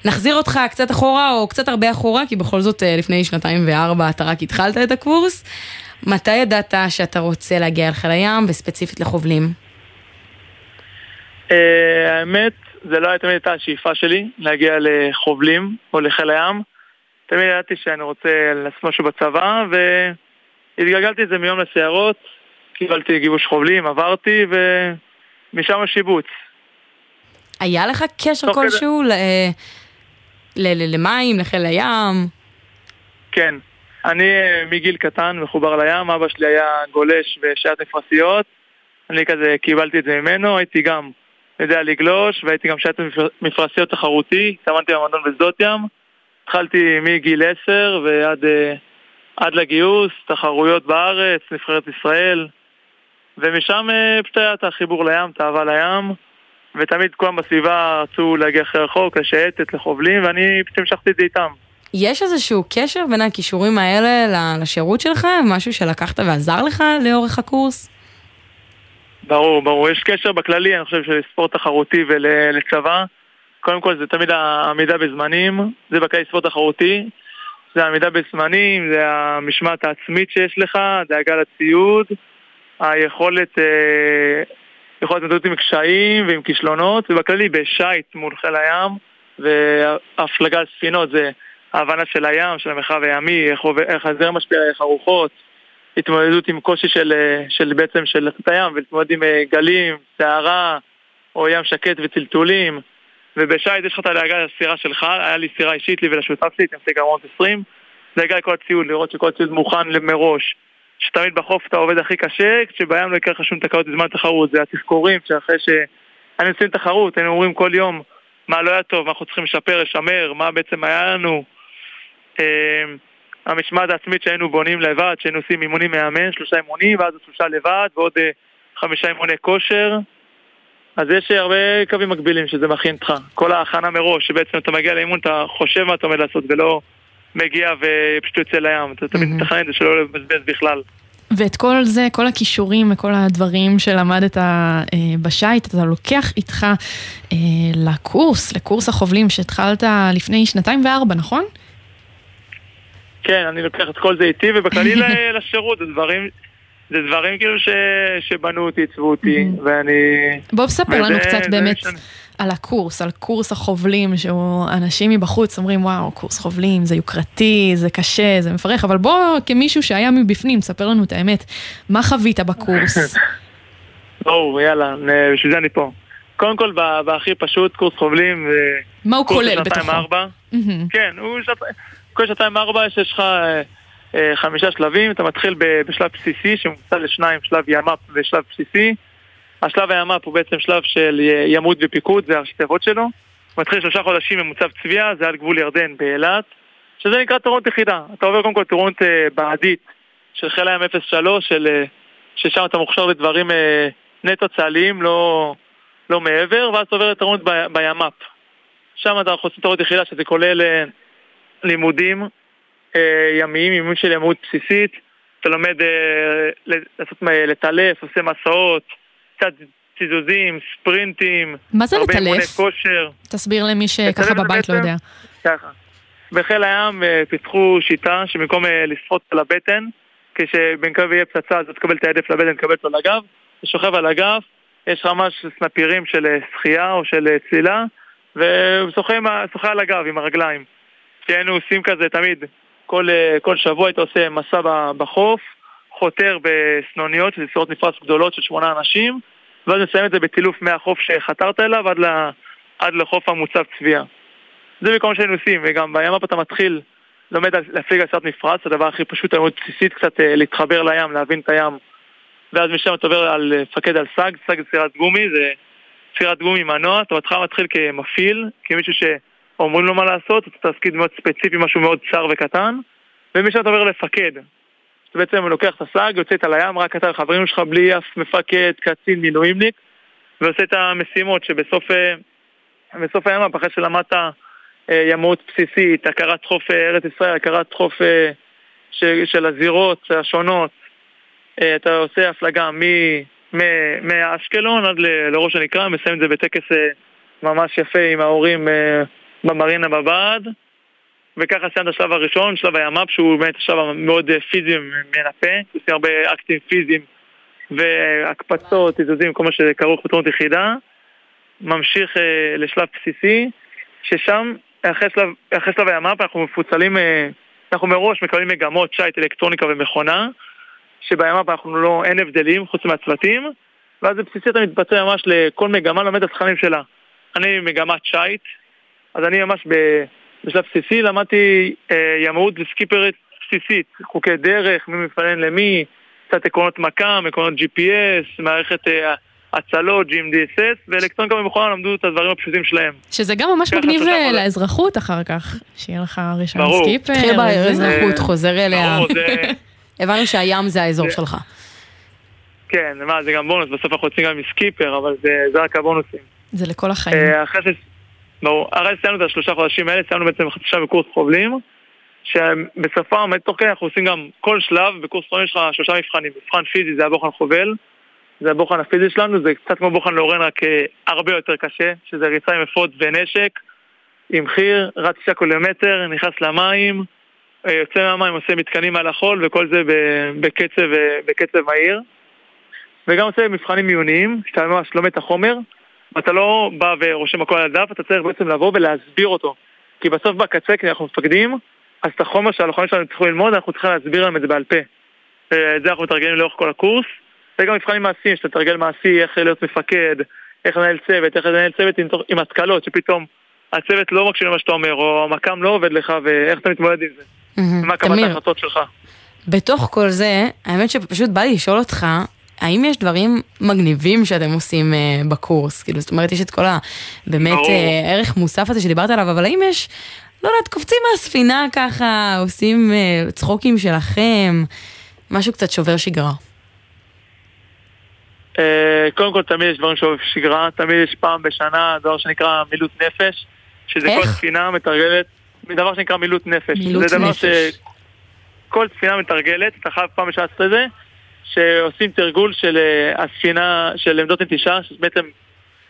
נחזיר אותך קצת אחורה, או קצת הרבה אחורה, כי בכל זאת אה, לפני שנתיים וארבע אתה רק התחלת את הקורס. מתי ידעת שאתה רוצה להגיע אל חיל הים, וספציפית לחובלים? אה, האמת, זה לא היה תמיד הייתה השאיפה שלי להגיע לחובלים או לחיל הים. תמיד ידעתי שאני רוצה לעשות משהו בצבא, והתגלגלתי את זה מיום לסיירות, קיבלתי גיבוש חובלים, עברתי, ומשם השיבוץ. היה לך קשר תוך כדי- כלשהו ל- ל- ל- למים, לחיל הים? כן. אני אה, מגיל קטן מחובר לים, אבא שלי היה גולש בשעת מפרשיות. אני כזה קיבלתי את זה ממנו, הייתי גם יודע לגלוש, והייתי גם שעת מפר- מפרשיות תחרותי, התאמנתי במועדון בשדות ים. התחלתי מגיל 10 ועד אה, עד לגיוס, תחרויות בארץ, נבחרת ישראל, ומשם אה, פשוט היה את החיבור לים, את האהבה לים, ותמיד כולם בסביבה רצו להגיע הכי רחוק, לשייטת, לחובלים, ואני פשוט המשכתי את זה איתם. יש איזשהו קשר בין הכישורים האלה לשירות שלך? משהו שלקחת ועזר לך לאורך הקורס? ברור, ברור. יש קשר בכללי, אני חושב, של ספורט תחרותי ולצבא. קודם כל זה תמיד העמידה בזמנים, זה בכללי ספורט תחרותי. זה העמידה בזמנים, זה המשמעת העצמית שיש לך, דאגה לציוד, היכולת, אה, יכולת להתמודד עם קשיים ועם כישלונות, ובכללי בשיט מול חיל הים, והפלגה על ספינות זה ההבנה של הים, של המרחב הימי, איך, איך הזרם משפיע, איך הרוחות, התמודדות עם קושי של, אה, של בעצם של לצאת הים ולהתמודד עם אה, גלים, סערה או ים שקט וצלצולים ובשייט יש לך את הדאגה לסירה שלך, היה לי סירה אישית לי ולשותף שלי, תמצא גם 20 דאגה לכל הציוד, לראות שכל הציוד מוכן מראש. שתמיד בחוף אתה עובד הכי קשה, כשבים לא יקרה לך שום תקלות בזמן התחרות, זה התחקורים שאחרי שהיינו עושים תחרות, היינו אומרים כל יום מה לא היה טוב, מה אנחנו צריכים לשפר, לשמר, מה בעצם היה לנו? אה, המשמעת העצמית שהיינו בונים לבד, שהיינו עושים אימונים מאמן, שלושה אימונים, ואז עוד שלושה לבד, ועוד אה, חמישה אימוני כושר. אז יש הרבה קווים מקבילים שזה מכין אותך. כל ההכנה מראש, שבעצם אתה מגיע לאימון, אתה חושב מה אתה עומד לעשות, ולא מגיע ופשוט יוצא לים. אתה תמיד מתכנן את זה שלא לבזבז בכלל. ואת כל זה, כל הכישורים וכל הדברים שלמדת אה, בשייט, אתה לוקח איתך אה, לקורס, לקורס החובלים שהתחלת לפני שנתיים וארבע, נכון? כן, אני לוקח את כל זה איתי, ובכללי לשירות, זה דברים, זה דברים כאילו ש, שבנו אותי, עיצבו אותי, ואני... בוא ספר לנו קצת באמת משנה. על הקורס, על קורס החובלים, שהוא אנשים מבחוץ אומרים, וואו, קורס חובלים, זה יוקרתי, זה קשה, זה מפרך, אבל בוא, כמישהו שהיה מבפנים, ספר לנו את האמת, מה חווית בקורס? ברור, יאללה, נ- בשביל זה אני פה. קודם כל, בהכי פשוט, קורס חובלים, זה... מה הוא כולל שנתיים בתוכו? ארבע. מהמם. כן, הוא. כל שנתיים ארבע יש לך אה, אה, חמישה שלבים, אתה מתחיל בשלב בסיסי שמוצע לשניים, שלב ימ"פ ושלב בסיסי. השלב הימ"פ הוא בעצם שלב של ימות ופיקוד, זה הראשי תיבות שלו. מתחיל שלושה חודשים ממוצב צביעה, זה על גבול ירדן באילת, שזה נקרא טירונות יחידה. אתה עובר קודם כל טירונות אה, בעדית של חיל הים 03, של, אה, ששם אתה מוכשר לדברים אה, נטו צה"ליים, לא, לא מעבר, ואז אתה עובר לטירונות בימ"פ. שם אתה עושה טירונות יחידה, שזה כולל אה, לימודים אה, ימיים, אימון של ימאות בסיסית, אתה לומד אה, לעשות, לטלף, עושה מסעות, קצת ציזוזים, ספרינטים, מה זה הרבה אימוני לטלף? כושר. תסביר למי שככה בבית לא יודע. ככה. בחיל הים אה, פיתחו שיטה שבמקום אה, לשחות על הבטן, כשבמקום יהיה פצצה אז אתה תקבל את הידף לבטן, תקבל אותו לגב, אתה שוכב על הגב, יש רמה של סנפירים של אה, שחייה או של אה, צלילה, והוא שוחה עם ה- שוחה על הגב עם הרגליים. כי היינו עושים כזה תמיד, כל, אה, כל שבוע היית עושה מסע בחוף, חותר בסנוניות, שזה סירות מפרש גדולות של שמונה אנשים, ואז נסיים את זה בטילוף מהחוף שחתרת אליו עד, ל, עד לחוף המוצב צביעה. זה מה שהיינו עושים, וגם בימ"פ אתה מתחיל, לומד להפליג על סרט מפרץ, הדבר הכי פשוט, מאוד בסיסית, קצת אה, להתחבר לים, להבין את הים, ואז משם אתה עובר על אה, מפקד על סאג, סאג זה סירת גומי, זה סירת גומי מנוע, אתה בהתחלה מתחיל כמפעיל, כמישהו שאומרים לו מה לעשות, אתה תפקיד מאוד ספציפי, משהו מאוד צר וקטן, ומשם אתה עובר למפקד. אתה בעצם לוקח את הסאג, יוצא איתה לים, רק אתה וחברים שלך בלי אף מפקד, קצין, מילואימניק, ועושה את המשימות שבסוף אה, הימ"פ, אחרי שלמדת אה, ימאות בסיסית, הכרת חוף אה, ארץ ישראל, הכרת חוף של, של הזירות השונות, אתה עושה הפלגה מ- מאשקלון עד לראש הנקרה, מסיים את זה בטקס ממש יפה עם ההורים במרינה בבה"ד, וככה סיימת השלב הראשון, שלב הימ"פ, שהוא באמת השלב המאוד אה, פיזי ומנפה, עושים הרבה אקטים פיזיים והקפצות, תזוזים, כל מה שכרוך בתרונות יחידה. ממשיך אה, לשלב בסיסי, ששם, אחרי שלב, אחרי שלב הימ"פ, אנחנו מפוצלים, אה, אנחנו מראש מקבלים מגמות שיט, אלקטרוניקה ומכונה, שבימ"פ אנחנו לא, אין הבדלים חוץ מהצוותים, ואז בבסיסי אתה מתבצע ממש לכל מגמה, לומד את התכנים שלה. אני מגמת שיט, אז אני ממש בשלב בסיסי למדתי אה, ימאות וסקיפרית בסיסית, חוקי דרך, מי מפנן למי, קצת עקרונות מקם, עקרונות GPS, מערכת אה, הצלות, GMDSS, ואלקטרוניקה ומכונה למדו את הדברים הפשוטים שלהם. שזה גם ממש מגניב. לאזרחות אחר כך, שיהיה לך ראשון ברור. סקיפר. התחיל וזה. באזרחות, חוזר אליה. ברור, זה- הבנו שהים זה האזור זה- שלך. כן, מה, זה גם בונוס, בסוף אנחנו יוצאים גם עם סקיפר, אבל זה, זה רק הבונוסים. זה לכל החיים. אה, אחרי ש... ברור, אחרי שסיימנו את השלושה חודשים האלה, סיימנו בעצם חצי שעה בקורס חובלים, שבסופם, תוך כדי אנחנו עושים גם כל שלב, בקורס חובלים יש לך שלושה מבחנים. מבחן פיזי זה הבוחן חובל, זה הבוחן הפיזי שלנו, זה קצת כמו בוחן לורן, רק אה, הרבה יותר קשה, שזה ריצה עם אפוד ונשק, עם חיר, רץ תשעה קילומטר, נכנס למים, אה, יוצא מהמים, עושה מתקנים על החול, וכל זה בקצב, אה, בקצב מהיר. וגם עושה מבחנים עיוניים, שאתה ממש לומד את החומר, ואתה לא בא ורושם הכל על הדף, אתה צריך בעצם לבוא ולהסביר אותו. כי בסוף בקצה, כי אנחנו מפקדים, אז את החומר שהלוחמים שלנו צריכים ללמוד, אנחנו צריכים להסביר להם את זה בעל פה. ואת זה אנחנו מתרגלים לאורך כל הקורס. וגם מבחנים מעשיים, שאתה תרגל מעשי, איך להיות מפקד, איך לנהל צוות, איך לנהל צוות עם, עם השכלות, שפתאום הצוות לא מקשיב למה שאתה אומר, או המקם לא עובד לך, ואיך אתה מתמודד עם זה. קבלת תמיר, ההחלטות שלך. בתוך כל זה, האמת שפשוט בא לי לשאול אותך, האם יש דברים מגניבים שאתם עושים uh, בקורס? כאילו, זאת אומרת, יש את כל ה... באמת uh, ערך מוסף הזה שדיברת עליו, אבל האם יש, לא יודעת, קופצים מהספינה ככה, עושים uh, צחוקים שלכם, משהו קצת שובר שגרה. אה, קודם כל תמיד יש דברים שעוברים שגרה, תמיד יש פעם בשנה דבר שנקרא מילוט נפש, שזה איך? כל ספינה מתרגלת, דבר שנקרא מילוט נפש. מילוט זה דבר נפש. שכל ספינה מתרגלת, אתה חייב פעם בשנה לעשות את זה, שעושים תרגול של אה, הספינה, של עמדות נטישה, שבעצם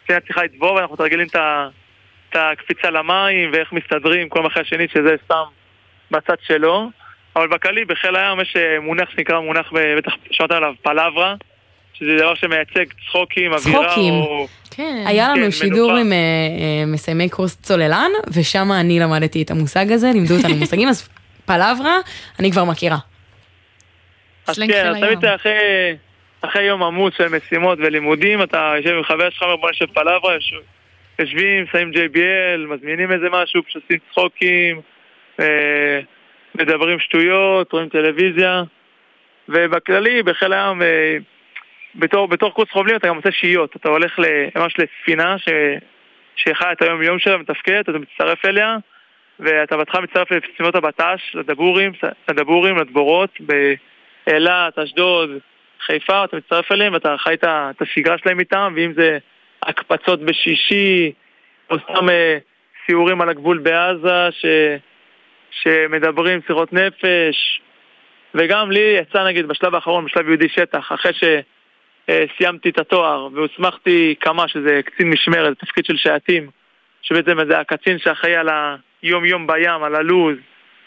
ספינה צריכה לטבוע ואנחנו מתרגלים את הקפיצה למים ואיך מסתדרים, כל אחרי השני שזה סתם בצד שלו. אבל בכללי, בחיל הים יש אה, מונח שנקרא מונח, ב- בטח שמעת עליו, פלברה, שזה דבר שמייצג צחוקים, אווירה צחוקים. או... כן. היה לנו כן, שידור מנוחה. עם uh, uh, מסיימי קורס צוללן, ושם אני למדתי את המושג הזה, לימדו אותנו מושגים, אז פלברה, אני כבר מכירה. אז כן. תמיד אחרי, אחרי יום עמוס של משימות ולימודים, אתה יושב עם חבר שלך, בוא נשב פלברה, יושב- יושבים, שמים JBL, מזמינים איזה משהו, פשוט עושים צחוקים, אה, מדברים שטויות, רואים טלוויזיה, ובכללי, בחיל הים, אה, בתור, בתור קורס חובלים אתה גם עושה שהיות, אתה הולך ממש לספינה ש... שהיא חיה את היום-יום שלה, מתפקדת, אתה מצטרף אליה, ואתה בהתחלה מצטרף למשימות הבט"ש, לדבורים, לדבורים, לדבורות, באילת, אשדוד, חיפה, אתה מצטרף אליהם ואתה חי את השגרה שלהם איתם, ואם זה הקפצות בשישי, או סתם אה, סיורים על הגבול בעזה, ש... שמדברים שיחות נפש, וגם לי יצא נגיד בשלב האחרון, בשלב יהודי שטח, אחרי שסיימתי את התואר והוסמכתי כמה, שזה קצין משמרת, תפקיד של שעתים, שבעצם זה הקצין שאחראי על היום-יום בים, על הלו"ז,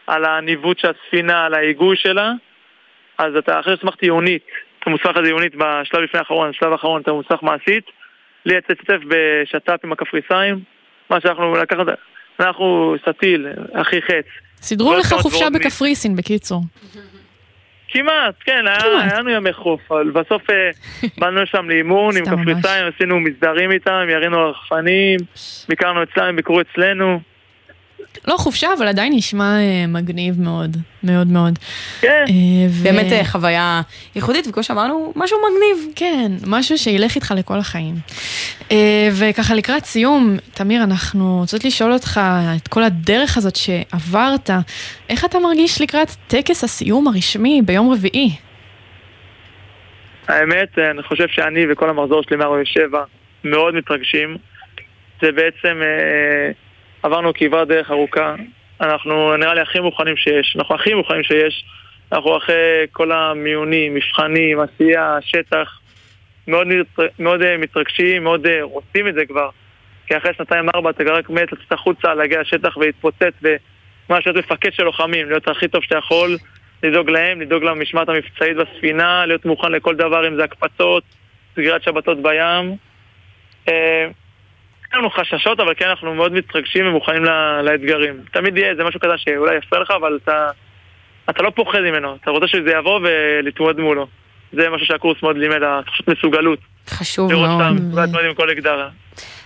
על הניווט של הספינה, על ההיגוי שלה, אז אתה אחרי שהוסמכתי עיונית, אתה מוסמך לזה עיונית בשלב לפני האחרון, בשלב האחרון אתה מוסמך מעשית, לי להשתתף בשת"פ עם הקפריסאים, מה שאנחנו לקחת, אנחנו סטיל, אחי חץ. סידרו לך חופשה בקפריסין, בקיצור. כמעט, כן, היה, לנו ימי חוף, אבל בסוף אה, באנו לשם לאימון עם. קפריסאים, עשינו מסדרים איתם, ירינו רחפנים, ביקרנו אצלם, ביקרו אצלנו. לא חופשה, אבל עדיין נשמע אה, מגניב מאוד, מאוד מאוד. כן. באמת אה, חוויה ייחודית, וכמו שאמרנו, משהו מגניב. כן, משהו שילך איתך לכל החיים. אה, וככה לקראת סיום, תמיר, אנחנו רוצות לשאול אותך את כל הדרך הזאת שעברת, איך אתה מרגיש לקראת טקס הסיום הרשמי ביום רביעי? האמת, אה, אני חושב שאני וכל המחזור שלי מה-47 מאוד מתרגשים. זה בעצם, אה, עברנו כברת דרך ארוכה. אנחנו נראה לי הכי מוכנים שיש. אנחנו הכי מוכנים שיש. אנחנו אחרי כל המיונים, מבחנים, עשייה, שטח. מאוד, מאוד אה, מתרגשים, מאוד אה, רוצים את זה כבר. כי אחרי שנתיים ארבע אתה רק מת לצאת החוצה, להגיע לשטח ולהתפוצץ וממש להיות מפקד של לוחמים, להיות הכי טוב שאתה יכול, לדאוג להם, לדאוג למשמעת המבצעית בספינה, להיות מוכן לכל דבר, אם זה הקפצות, סגירת שבתות בים. לנו חששות, אבל כן אנחנו מאוד מתרגשים ומוכנים ל- לאתגרים. תמיד יהיה איזה משהו כזה שאולי יפריע לך, אבל אתה, אתה לא פוחד ממנו, אתה רוצה שזה יבוא ולהתמודד מולו. זה משהו שהקורס מאוד לימד, התחושת מסוגלות. חשוב לראות מאוד. מסוגל להתמודד עם כל אתגר.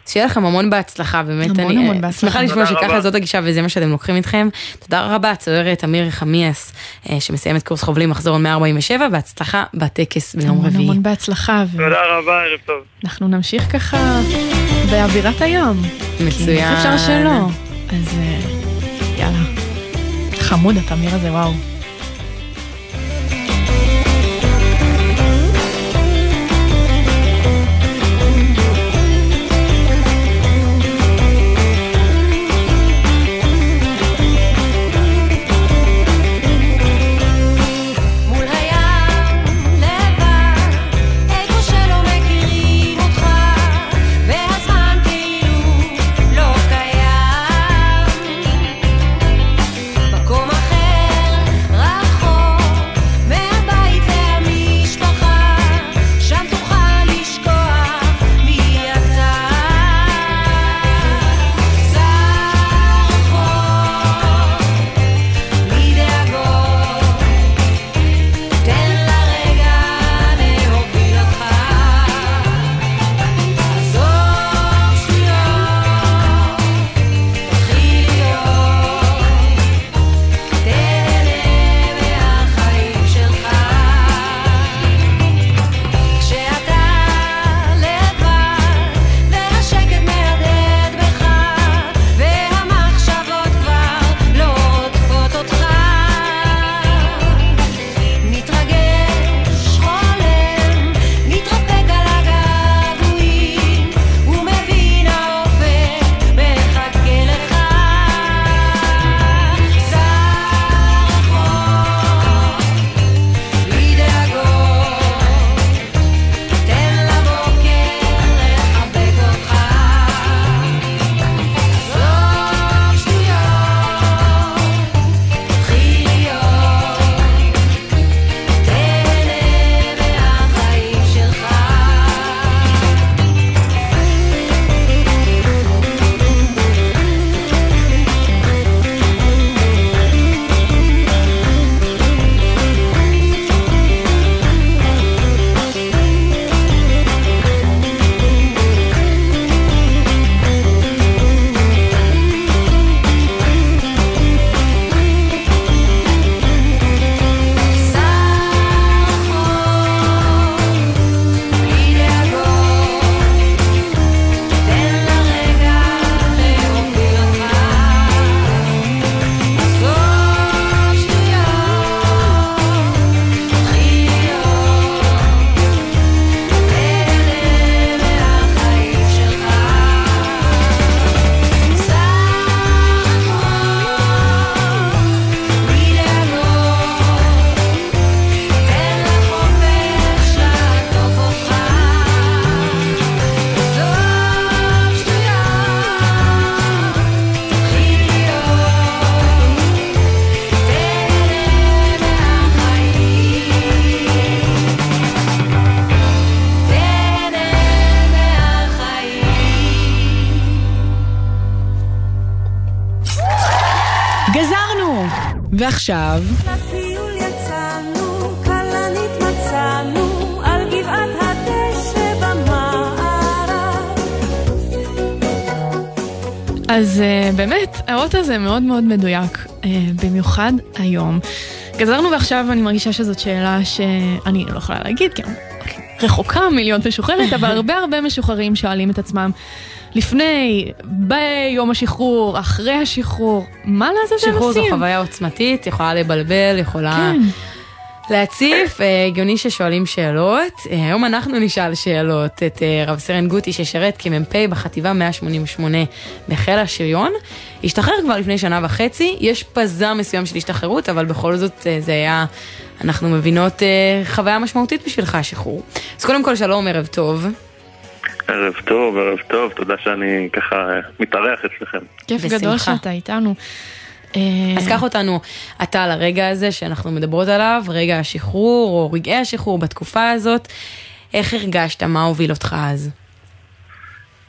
שיהיה לכם המון בהצלחה, באמת, המון אני המון אה, בהצלחה. שמחה לשמוע שככה רבה. זאת הגישה וזה מה שאתם לוקחים איתכם. תודה רבה, צוערת אמיר חמיאס, אה, שמסיים את קורס חובלים מחזור 147, בהצלחה בטקס ביום המון רביעי. המון בהצלחה, תודה רבה, ערב טוב. ואנחנו נמשיך ככה באווירת הים. מצוין. איך אפשר שלא? אז אה, יאללה. חמוד התמיר הזה, וואו. אז uh, באמת, האות הזה מאוד מאוד מדויק, uh, במיוחד היום. גזרנו ועכשיו אני מרגישה שזאת שאלה שאני לא יכולה להגיד, כי אני רחוקה מלהיות משוחררת, אבל הרבה הרבה משוחררים שואלים את עצמם. לפני, ביום השחרור, אחרי השחרור, מה לעזאזל עושים? שחרור זו חוויה עוצמתית, יכולה לבלבל, יכולה כן. להציף. אה, הגיוני ששואלים שאלות. אה, היום אנחנו נשאל שאלות את אה, רב סרן גוטי ששירת כמ"פ בחטיבה 188 בחיל השריון. השתחרר כבר לפני שנה וחצי, יש פזר מסוים של השתחררות, אבל בכל זאת זה היה, אנחנו מבינות, חוויה משמעותית בשבילך השחרור. אז קודם כל שלום, ערב טוב. ערב טוב, ערב טוב, תודה שאני ככה מתארח אצלכם. כיף. גדול שאתה איתנו. אה, אז קח אותנו אתה על הרגע הזה שאנחנו מדברות עליו, רגע השחרור או רגעי השחרור בתקופה הזאת. איך הרגשת? מה הוביל אותך אז?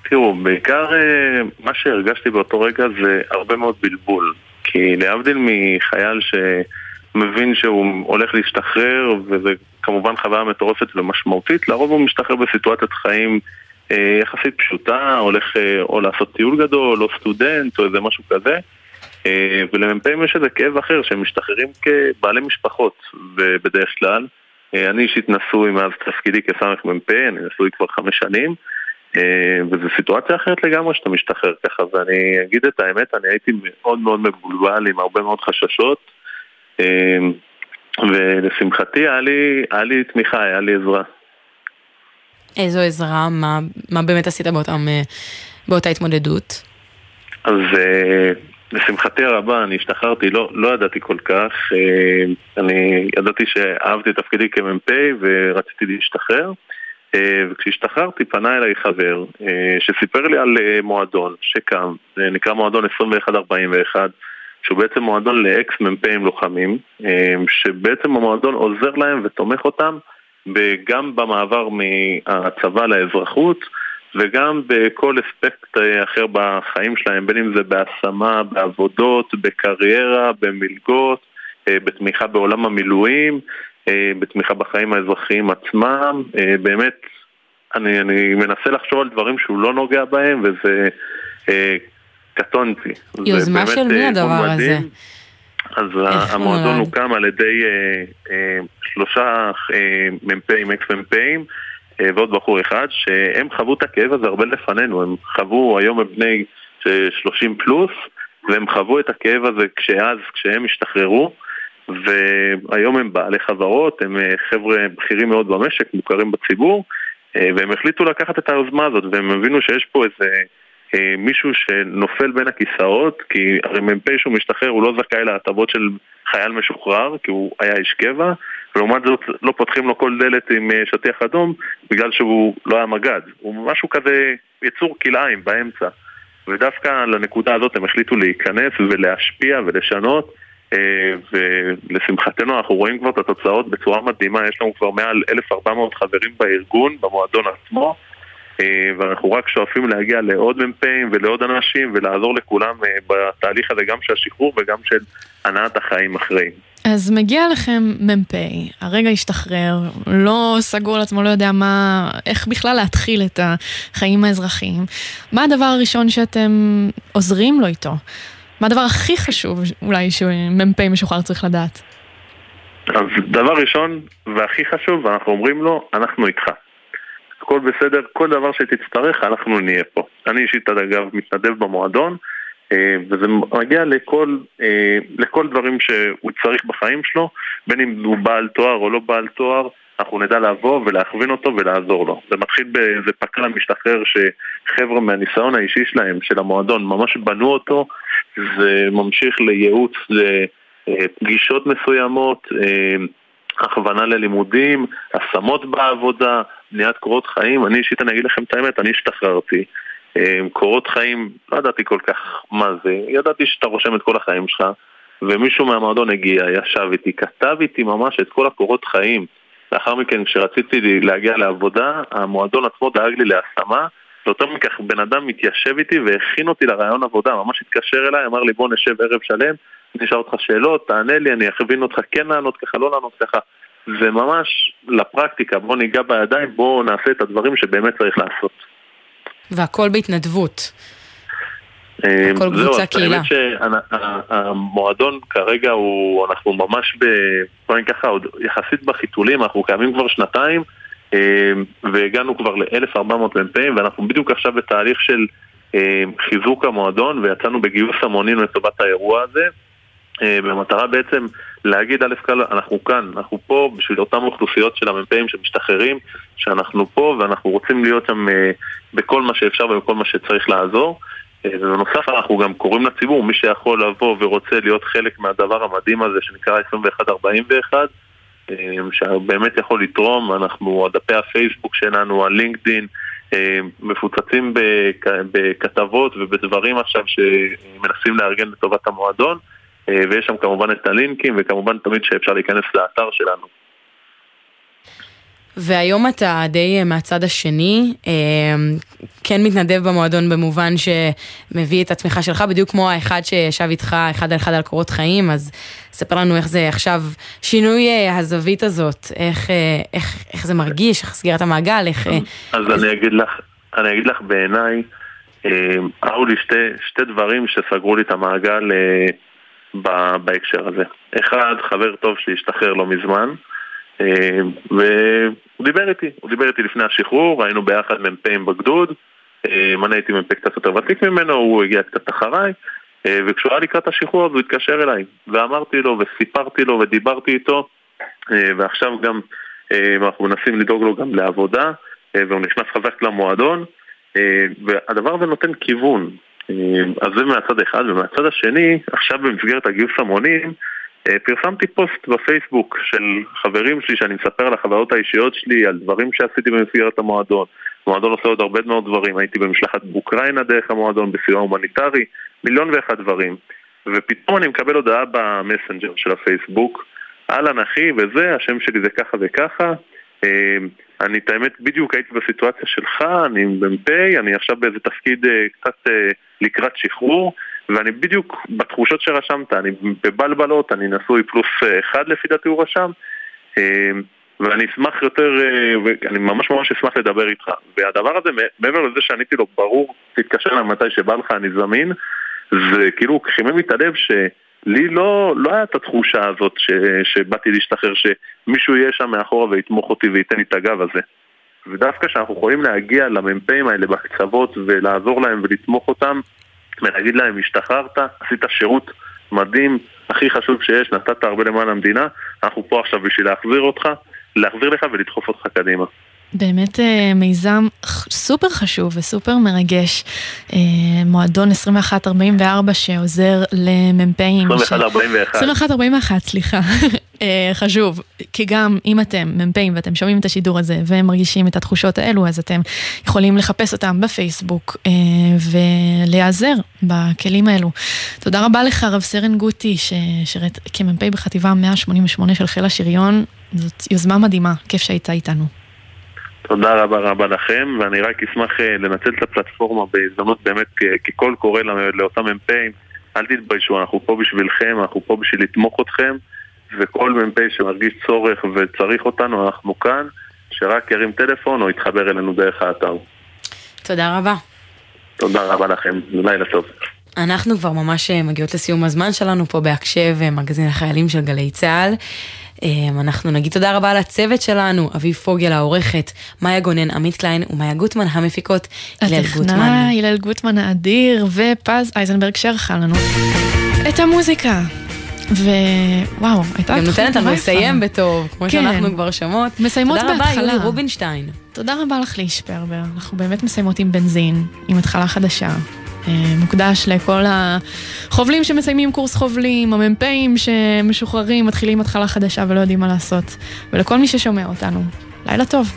תראו, בעיקר אה, מה שהרגשתי באותו רגע זה הרבה מאוד בלבול. כי להבדיל מחייל שמבין שהוא הולך להשתחרר, וזה כמובן חוויה מטורפת ומשמעותית, לרוב הוא משתחרר בסיטואציית חיים אה, יחסית פשוטה, הולך אה, או לעשות טיול גדול, או סטודנט, או איזה משהו כזה. אה, ולמ"פים יש איזה כאב אחר, שהם משתחררים כבעלי משפחות, ובדרך כלל. אה, אני אישית נשוי מאז תפקידי כסמ"פ, אני נשוי כבר חמש שנים. אה, וזו סיטואציה אחרת לגמרי שאתה משתחרר ככה, ואני אגיד את האמת, אני הייתי מאוד מאוד מבולבל עם הרבה מאוד חששות, ולשמחתי היה לי, היה לי תמיכה, היה לי עזרה. איזו עזרה? מה, מה באמת עשית באותם, באותה התמודדות? אז לשמחתי הרבה, אני השתחררתי, לא, לא ידעתי כל כך, אה, אני ידעתי שאהבתי את תפקידי כמ"פ ורציתי להשתחרר. אה, וכשהשתחררתי פנה אליי חבר אה, שסיפר לי על מועדון שקם, זה נקרא מועדון 2141 שהוא בעצם מועדון לאקס מ"פים לוחמים שבעצם המועדון עוזר להם ותומך אותם גם במעבר מהצבא לאזרחות וגם בכל אספקט אה, אחר בחיים שלהם, בין אם זה בהשמה, בעבודות, בקריירה, במלגות, אה, בתמיכה בעולם המילואים, אה, בתמיכה בחיים האזרחיים עצמם. באמת, אני, אני מנסה לחשוב על דברים שהוא לא נוגע בהם, וזה קטונתי. יוזמה של מי הדבר הזה? אז המועדון? הוקם על ידי שלושה מ"פים, אקס מ"פים אה, ועוד בחור אחד שהם חוו את הכאב הזה הרבה לפנינו, הם חוו, היום הם בני אה, 30 פלוס והם חוו את הכאב הזה כשאז, כשהם השתחררו והיום הם בעלי חברות, הם אה, חבר'ה בכירים מאוד במשק, מוכרים בציבור אה, והם החליטו לקחת את היוזמה הזאת והם הבינו שיש פה איזה אה, מישהו שנופל בין הכיסאות, כי הרי מ"פ שהוא משתחרר הוא לא זכאי להטבות של חייל משוחרר, כי הוא היה איש קבע, ולעומת זאת לא פותחים לו כל דלת עם אה, שטיח אדום, בגלל שהוא לא היה מג"ד. הוא משהו כזה, יצור כלאיים באמצע. ודווקא לנקודה הזאת הם החליטו להיכנס ולהשפיע ולשנות, אה, ולשמחתנו אנחנו רואים כבר את התוצאות בצורה מדהימה, יש לנו כבר מעל 1,400 חברים בארגון, במועדון עצמו. אה, ואנחנו רק שואפים להגיע לעוד מ"פים ולעוד אנשים ולעזור לכולם אה, בתהליך הזה גם של השחרור וגם של הנעת החיים אחרי. אז מגיע לכם מ"פ, הרגע השתחרר, לא סגור על עצמו, לא יודע מה, איך בכלל להתחיל את החיים האזרחיים. מה הדבר הראשון שאתם עוזרים לו איתו? מה הדבר הכי חשוב אולי שמ"פ משוחרר צריך לדעת? אז דבר ראשון והכי חשוב, אנחנו אומרים לו, אנחנו איתך. הכל בסדר, כל דבר שתצטרך, אנחנו נהיה פה. אני אישית, אגב, מתנדב במועדון, אה, וזה מגיע לכל, אה, לכל דברים שהוא צריך בחיים שלו, בין אם הוא בעל תואר או לא בעל תואר, אנחנו נדע לבוא ולהכווין אותו ולעזור לו. זה מתחיל באיזה פק"ל המשתחרר שחבר'ה מהניסיון האישי שלהם, של המועדון, ממש בנו אותו, זה ממשיך לייעוץ, לפגישות מסוימות, אה, הכוונה ללימודים, השמות בעבודה, בניית קורות חיים. אני אישית, אני אגיד לכם את האמת, אני השתחררתי. אה, קורות חיים, לא ידעתי כל כך מה זה, ידעתי שאתה רושם את כל החיים שלך, ומישהו מהמועדון הגיע, ישב איתי, כתב איתי ממש את כל הקורות חיים. לאחר מכן, כשרציתי להגיע לעבודה, המועדון עצמו דאג לי להשמה, ויותר מכך, בן אדם התיישב איתי והכין אותי לרעיון עבודה, ממש התקשר אליי, אמר לי בוא נשב ערב שלם, אני אשאל אותך שאלות, תענה לי, אני אכווין אותך כן לענות ככה, לא לענות ככה. זה ממש לפרקטיקה, בוא ניגע בידיים, בוא נעשה את הדברים שבאמת צריך לעשות. והכל בהתנדבות. אה, הכל קבוצה קהילה. האמת שהמועדון כרגע הוא, אנחנו ממש ב... בוא נגיד ככה, עוד יחסית בחיתולים, אנחנו קיימים כבר שנתיים אה, והגענו כבר ל-1400 מ"פים ואנחנו בדיוק עכשיו בתהליך של אה, חיזוק המועדון ויצאנו בגיוס המונים לטובת האירוע הזה במטרה בעצם להגיד א' כל, אנחנו כאן, אנחנו פה בשביל אותן אוכלוסיות של המ"פים שמשתחררים, שאנחנו פה ואנחנו רוצים להיות שם אה, בכל מה שאפשר ובכל מה שצריך לעזור. אה, ובנוסף אנחנו גם קוראים לציבור, מי שיכול לבוא ורוצה להיות חלק מהדבר המדהים הזה שנקרא 2141, אה, שבאמת יכול לתרום, אנחנו, דפי הפייסבוק שלנו, הלינקדין, מפוצצים בכ- בכתבות ובדברים עכשיו שמנסים לארגן לטובת המועדון, ויש שם כמובן את הלינקים, וכמובן תמיד שאפשר להיכנס לאתר שלנו. והיום אתה די אה, מהצד השני, אה, כן מתנדב במועדון במובן שמביא את עצמך שלך, בדיוק כמו האחד שישב איתך אחד על אחד על קורות חיים, אז ספר לנו איך זה עכשיו שינוי אה, הזווית הזאת, איך, אה, איך, איך זה מרגיש, איך סגירת המעגל, איך... אה, אז אני אגיד לך, אני אגיד לך בעיניי, אה, היו לי שתי, שתי דברים שסגרו לי את המעגל אה, בהקשר הזה. אחד, חבר טוב שהשתחרר לא מזמן, אה, והוא דיבר איתי, הוא דיבר איתי לפני השחרור, היינו ביחד מ"פים בגדוד, אה, אני הייתי מ"פ קצת יותר ותיק ממנו, הוא הגיע קצת אחריי, אה, וכשהוא היה לקראת השחרור אז הוא התקשר אליי, ואמרתי לו וסיפרתי לו ודיברתי איתו, אה, ועכשיו גם אה, אנחנו מנסים לדאוג לו גם לעבודה, אה, והוא נכנס חזק למועדון, אה, והדבר הזה נותן כיוון. אה, אז זה מהצד אחד, ומהצד השני, עכשיו במסגרת הגיוס המונים, אה, פרסמתי פוסט בפייסבוק של חברים שלי שאני מספר על החוויות האישיות שלי, על דברים שעשיתי במסגרת המועדון. המועדון עושה עוד הרבה מאוד דברים, הייתי במשלחת באוקראינה דרך המועדון, בסיוע הומניטרי, מיליון ואחד דברים. ופתאום אני מקבל הודעה במסנג'ר של הפייסבוק, אהלן אחי וזה, השם שלי זה ככה וככה. אני את האמת בדיוק הייתי בסיטואציה שלך, אני מ"פ, אני עכשיו באיזה תפקיד אה, קצת אה, לקראת שחרור, ואני בדיוק בתחושות שרשמת, אני בבלבלות, אני נשוי פלוס אה, אחד לפי דעתי הוא רשם, אה, ואני אשמח יותר, אה, ואני ממש ממש אשמח לדבר איתך. והדבר הזה, מעבר לזה שעניתי לו, ברור, תתקשר אליי מתי שבא לך, אני זמין, זה כאילו חימם לי את הלב שלי לא, לא היה את התחושה הזאת ש, שבאתי להשתחרר, שמישהו יהיה שם מאחורה ויתמוך אותי וייתן לי את הגב הזה. ודווקא כשאנחנו יכולים להגיע למ"פים האלה בקצוות ולעזור להם ולתמוך אותם ולהגיד להם, השתחררת, עשית שירות מדהים, הכי חשוב שיש, נתת הרבה למען המדינה, אנחנו פה עכשיו בשביל להחזיר אותך, להחזיר לך ולדחוף אותך קדימה. באמת אה, מיזם סופר חשוב וסופר מרגש, אה, מועדון 2144 שעוזר למ"פים. ש- 2141. 2141, סליחה. אה, חשוב, כי גם אם אתם מ"פים ואתם שומעים את השידור הזה ומרגישים את התחושות האלו, אז אתם יכולים לחפש אותם בפייסבוק ולהיעזר בכלים האלו. תודה רבה לך, רב סרן גוטי, ששירת כמ"פ בחטיבה 188 של חיל השריון. זאת יוזמה מדהימה, כיף שהיית איתנו. תודה רבה רבה לכם, ואני רק אשמח אה, לנצל את הפלטפורמה בהזדמנות באמת כקול קורא לאותם מ"פים, אל תתביישו, אנחנו פה בשבילכם, אנחנו פה בשביל לתמוך אתכם, וכל מ"פ שמרגיש צורך וצריך אותנו, אנחנו כאן, שרק ירים טלפון או יתחבר אלינו דרך האתר. תודה רבה. תודה רבה לכם, לילה טוב. אנחנו כבר ממש אה, מגיעות לסיום הזמן שלנו פה בהקשב, אה, מגזין החיילים של גלי צה"ל. אה, אנחנו נגיד תודה רבה לצוות שלנו, אביב פוגל העורכת, מאיה גונן, עמית קליין ומאיה גוטמן המפיקות, הלל גוטמן. הטכנאי, הלל גוטמן האדיר, ופז אייזנברג שערכה לנו את המוזיקה. ווואו, הייתה גם נותנת לנו לסיים. בטוב, כמו כן. שאנחנו כבר שומעות. מסיימות תודה רבה, בהתחלה. יולי רובינשטיין. תודה רבה לך ליש פרבר, אנחנו באמת מסיימות עם בנזין, עם התחלה חדשה. אה, מוקדש לכל החובלים שמסיימים קורס חובלים, המ"פים שמשוחררים, מתחילים התחלה חדשה ולא יודעים מה לעשות, ולכל מי ששומע אותנו. לילה טוב.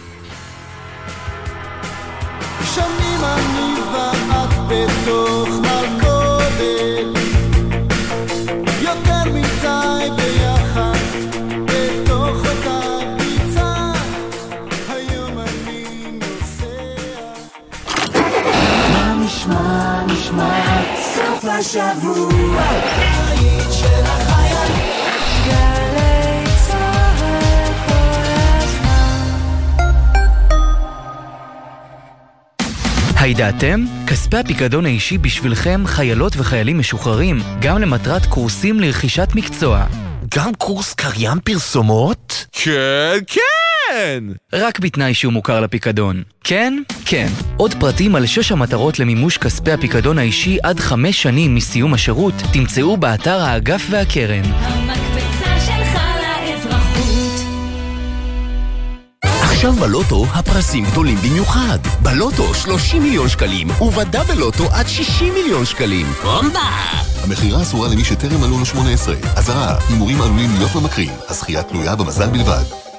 שנים השבוע קיץ של החיילים. גלי צהל כל הזמן. הידעתם? כספי הפיקדון האישי בשבילכם, חיילות וחיילים משוחררים, גם למטרת קורסים לרכישת מקצוע. גם קורס קריין פרסומות? כן, כן! רק בתנאי שהוא מוכר לפיקדון. כן? כן. עוד פרטים על שש המטרות למימוש כספי הפיקדון האישי עד חמש שנים מסיום השירות, תמצאו באתר האגף והקרן. המקפצה שלך לאזרחות. עכשיו בלוטו הפרסים גדולים במיוחד. בלוטו 30 מיליון שקלים, ובדאבל לוטו עד 60 מיליון שקלים. בומבה! המכירה אסורה למי שטרם מלאו לו 18. אזהרה, הימורים עלולים להיות ממכרים. הזכייה תלויה במזל בלבד.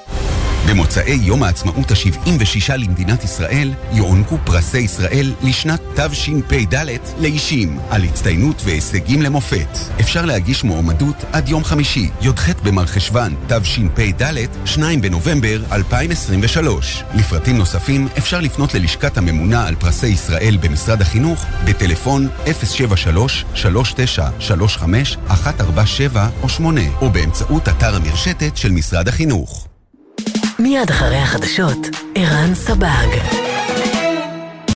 במוצאי יום העצמאות ה-76 למדינת ישראל יוענקו פרסי ישראל לשנת תשפ"ד לאישים על הצטיינות והישגים למופת. אפשר להגיש מועמדות עד יום חמישי, י"ח במרחשוון תשפ"ד, 2 בנובמבר 2023. לפרטים נוספים אפשר לפנות ללשכת הממונה על פרסי ישראל במשרד החינוך בטלפון 073-3935-147 או 8 או באמצעות אתר המרשתת של משרד החינוך. מיד אחרי החדשות, ערן סבג.